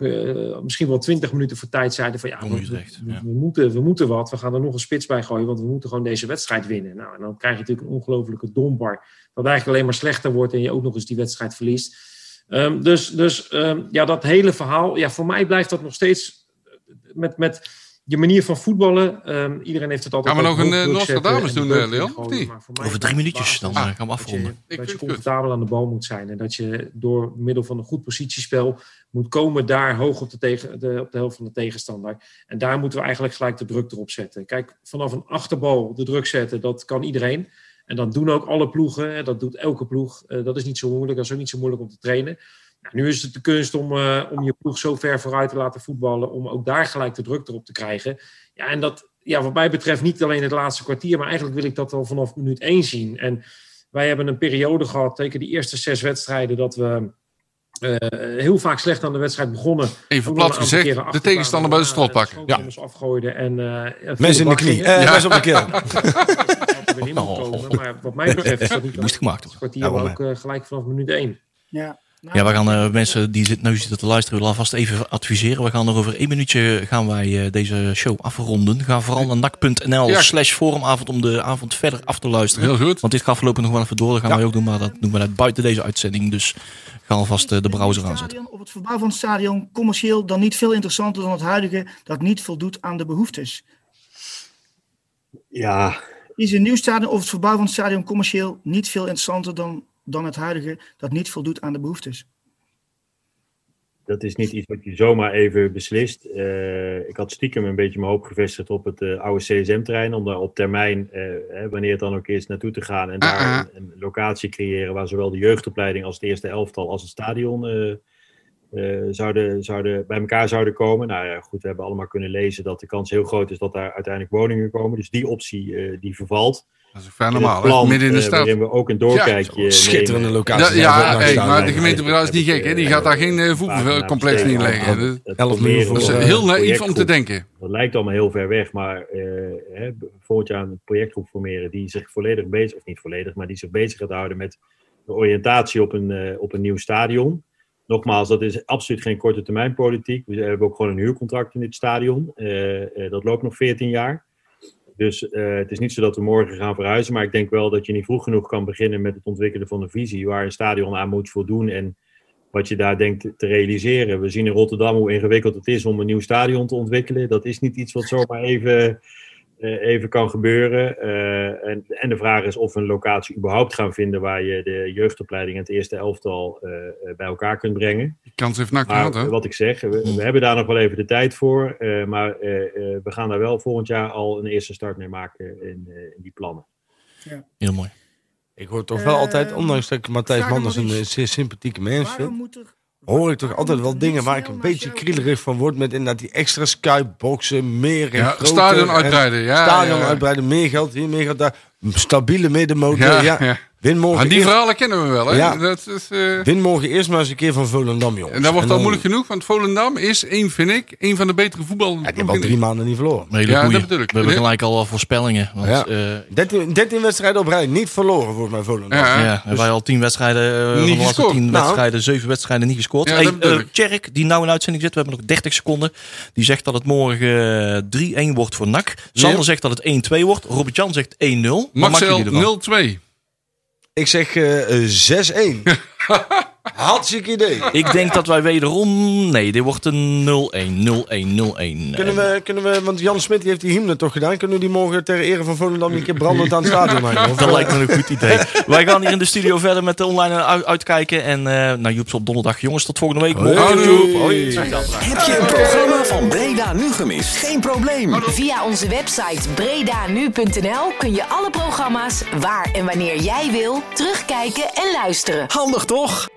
misschien wel twintig minuten voor tijd zeiden van ja, Jong we, Utrecht, we- ja. we moeten, we moeten wat. We gaan er nog een spits bij gooien, want we moeten gewoon deze wedstrijd winnen. Nou, en dan krijg je natuurlijk een ongelofelijke dombar. Dat eigenlijk alleen maar slechter wordt en je ook nog eens die wedstrijd verliest. Ehm, dus dus ehm, ja, dat hele verhaal, ja, voor mij blijft dat nog steeds met, met je manier van voetballen. Ehm, iedereen heeft het altijd Gaan we nog een, eh, zetten Nostradamus en doen, eh, Leon, of niet? Over drie minuutjes, dan eh, gaan we dat je- afronden. Ik dat vind je het goed. comfortabel aan de bal moet zijn. En dat je door middel van een goed positiespel moet komen daar hoog op de, tegen, de, op de helft van de tegenstander. En daar moeten we eigenlijk gelijk de druk erop zetten. Kijk, vanaf een achterbal de druk zetten, dat kan iedereen. En dat doen ook alle ploegen. hè. Dat doet elke ploeg. Eh, dat is niet zo moeilijk. Dat is ook niet zo moeilijk om te trainen. Nou, nu is het de kunst om, eh, om je ploeg zo ver vooruit te laten voetballen. Om ook daar gelijk de druk erop te krijgen. Ja, en dat, ja, wat mij betreft niet alleen het laatste kwartier. Maar eigenlijk wil ik dat al vanaf minuut één zien. En wij hebben een periode gehad, zeker die eerste zes wedstrijden, dat we eh, heel vaak slecht aan de wedstrijd begonnen. Even plat gezegd, de tegenstander bij de strot pakken. ons afgooiden en eh, ja, Mes volle in de knie. Eh, Ja. mes op de keel. Er komen. Maar wat mij betreft is dat niet Moest gemaakt worden. kwartier, Ja, maar ook gelijk vanaf minuut één. Ja, Nou, Ja, we gaan eh, mensen die zit, nu zitten te luisteren, willen alvast even adviseren. We gaan er over één minuutje gaan wij eh, deze show afronden. Ga vooral naar nak.nl Ja. slash forumavond om de avond verder af te luisteren. Heel goed. Want dit gaat voorlopig nog wel even door. Dat gaan Ja. wij ook doen, maar dat doen we net buiten deze uitzending. Dus ga alvast eh, de browser aanzetten. stadion Of het verbouw van het stadion commercieel dan niet veel interessanter dan het huidige dat niet voldoet aan de behoeftes. Ja, Is een nieuw stadion of het verbouw van het stadion commercieel niet veel interessanter dan, dan het huidige dat niet voldoet aan de behoeftes? dat is niet iets wat je zomaar even beslist. Eh, ik had stiekem een beetje mijn hoop gevestigd op het eh, oude CSM-terrein. Om daar op termijn, eh, hè, wanneer het dan ook is, naartoe te gaan. En daar Ah, ah. een, een locatie creëren waar zowel de jeugdopleiding als het eerste elftal als het stadion eh, eh, zouden, zouden, bij elkaar zouden komen. Nou ja, goed, we hebben allemaal kunnen lezen dat de kans heel groot is dat daar uiteindelijk woningen komen. Dus die optie eh, die vervalt. Dat is vrij In normaal, het hè? plan, midden in de eh, stad. we ook een doorkijkje Schitterende nemen. locatie. Ja, hey, maar de gemeente Breda is niet gek, hè? Die gaat daar geen eh, voetbalcomplex neerleggen. besteden. Dat- Het- het 11 proberen miljoen Dat is eh, heel naïef om te denken. Dat lijkt allemaal heel ver weg, maar eh, hè, volgend jaar een projectgroep formeren die zich volledig bezig, of niet volledig, maar die zich bezig gaat houden met de oriëntatie op een, op een nieuw stadion. Nogmaals, dat is absoluut geen korte termijn politiek. We hebben ook gewoon een huurcontract in dit stadion. Eh, dat loopt nog 14 jaar. Dus eh, het is niet zo dat we morgen gaan verhuizen, maar ik denk wel dat je niet vroeg genoeg kan beginnen met het ontwikkelen van een visie waar een stadion aan moet voldoen en wat je daar denkt te realiseren. We zien in Rotterdam hoe ingewikkeld het is om een nieuw stadion te ontwikkelen. Dat is niet iets wat zomaar even even kan gebeuren. Eh, en, en de vraag is of we een locatie überhaupt gaan vinden waar je de jeugdopleiding en het eerste elftal eh, eh, bij elkaar kunt brengen. Die kans heeft NAC Maar gehad, hè? eh, wat ik zeg, we, we hebben daar nog wel even de tijd voor. eh, maar eh, eh, we gaan daar wel volgend jaar al een eerste start mee maken in, eh, in die plannen. Heel mooi. Ik hoor toch wel Eh, altijd, ondanks dat ik Matthijs Manders een eh, zeer sympathieke mens Waarom moet er... hoor ik toch altijd wel dingen waar ik een beetje krielerig van word. Met inderdaad die extra skyboxen, meer en Ja, groter. stadion en uitbreiden. Ja, Stadion ja. uitbreiden, meer geld hier, meer geld daar. Stabiele middenmotor. Ja, ja. Win morgen, die eerst, verhalen kennen we wel, hè? Ja. Dat is, eh, win morgen eerst maar eens een keer van Volendam, jongens. en dat wordt dan- al moeilijk genoeg, want Volendam is, één, vind ik, een van de betere voetballers. Ja, die hebben al drie maanden niet verloren. Ja, goeie. dat bedoel ik. We hebben gelijk al voorspellingen. Want, Ja. eh, 13, 13 wedstrijden op rij, niet verloren volgens mij Volendam. Ja. ja, en wij al tien wedstrijden, de laatste gescoord. tien Nou. wedstrijden, zeven wedstrijden niet gescoord. Ja, hey, eh. Tjerk, die nou in uitzending zit, we hebben nog 30 seconden. Die zegt dat het morgen eh, 3-1 wordt voor NAC. Sander zegt dat het 1-2 wordt. Robert-Jan zegt 1-0. Wat maken Marcel jullie ervan? 0-2. Ik zeg eh, eh, 6-1. Hartstikke idee. Ik denk dat wij wederom... Nee, dit wordt een 0-1. 0-1, 0-1. Kunnen we, kunnen we, want Jan Smit die heeft die hymne toch gedaan. Kunnen we die morgen ter ere van Volendam een keer brandend aan het stadion? Of, Dat eh, lijkt me een goed idee. Wij gaan hier in de studio verder met de online uit- uitkijken. En eh naar Joeps op donderdag. Jongens, tot volgende week. Hoi. Hoi, Joep. Hoi. Heb je een programma van Breda nu gemist? Geen probleem. Via onze website bredanu.nl kun je alle programma's waar en wanneer jij wil terugkijken en luisteren. Handig toch?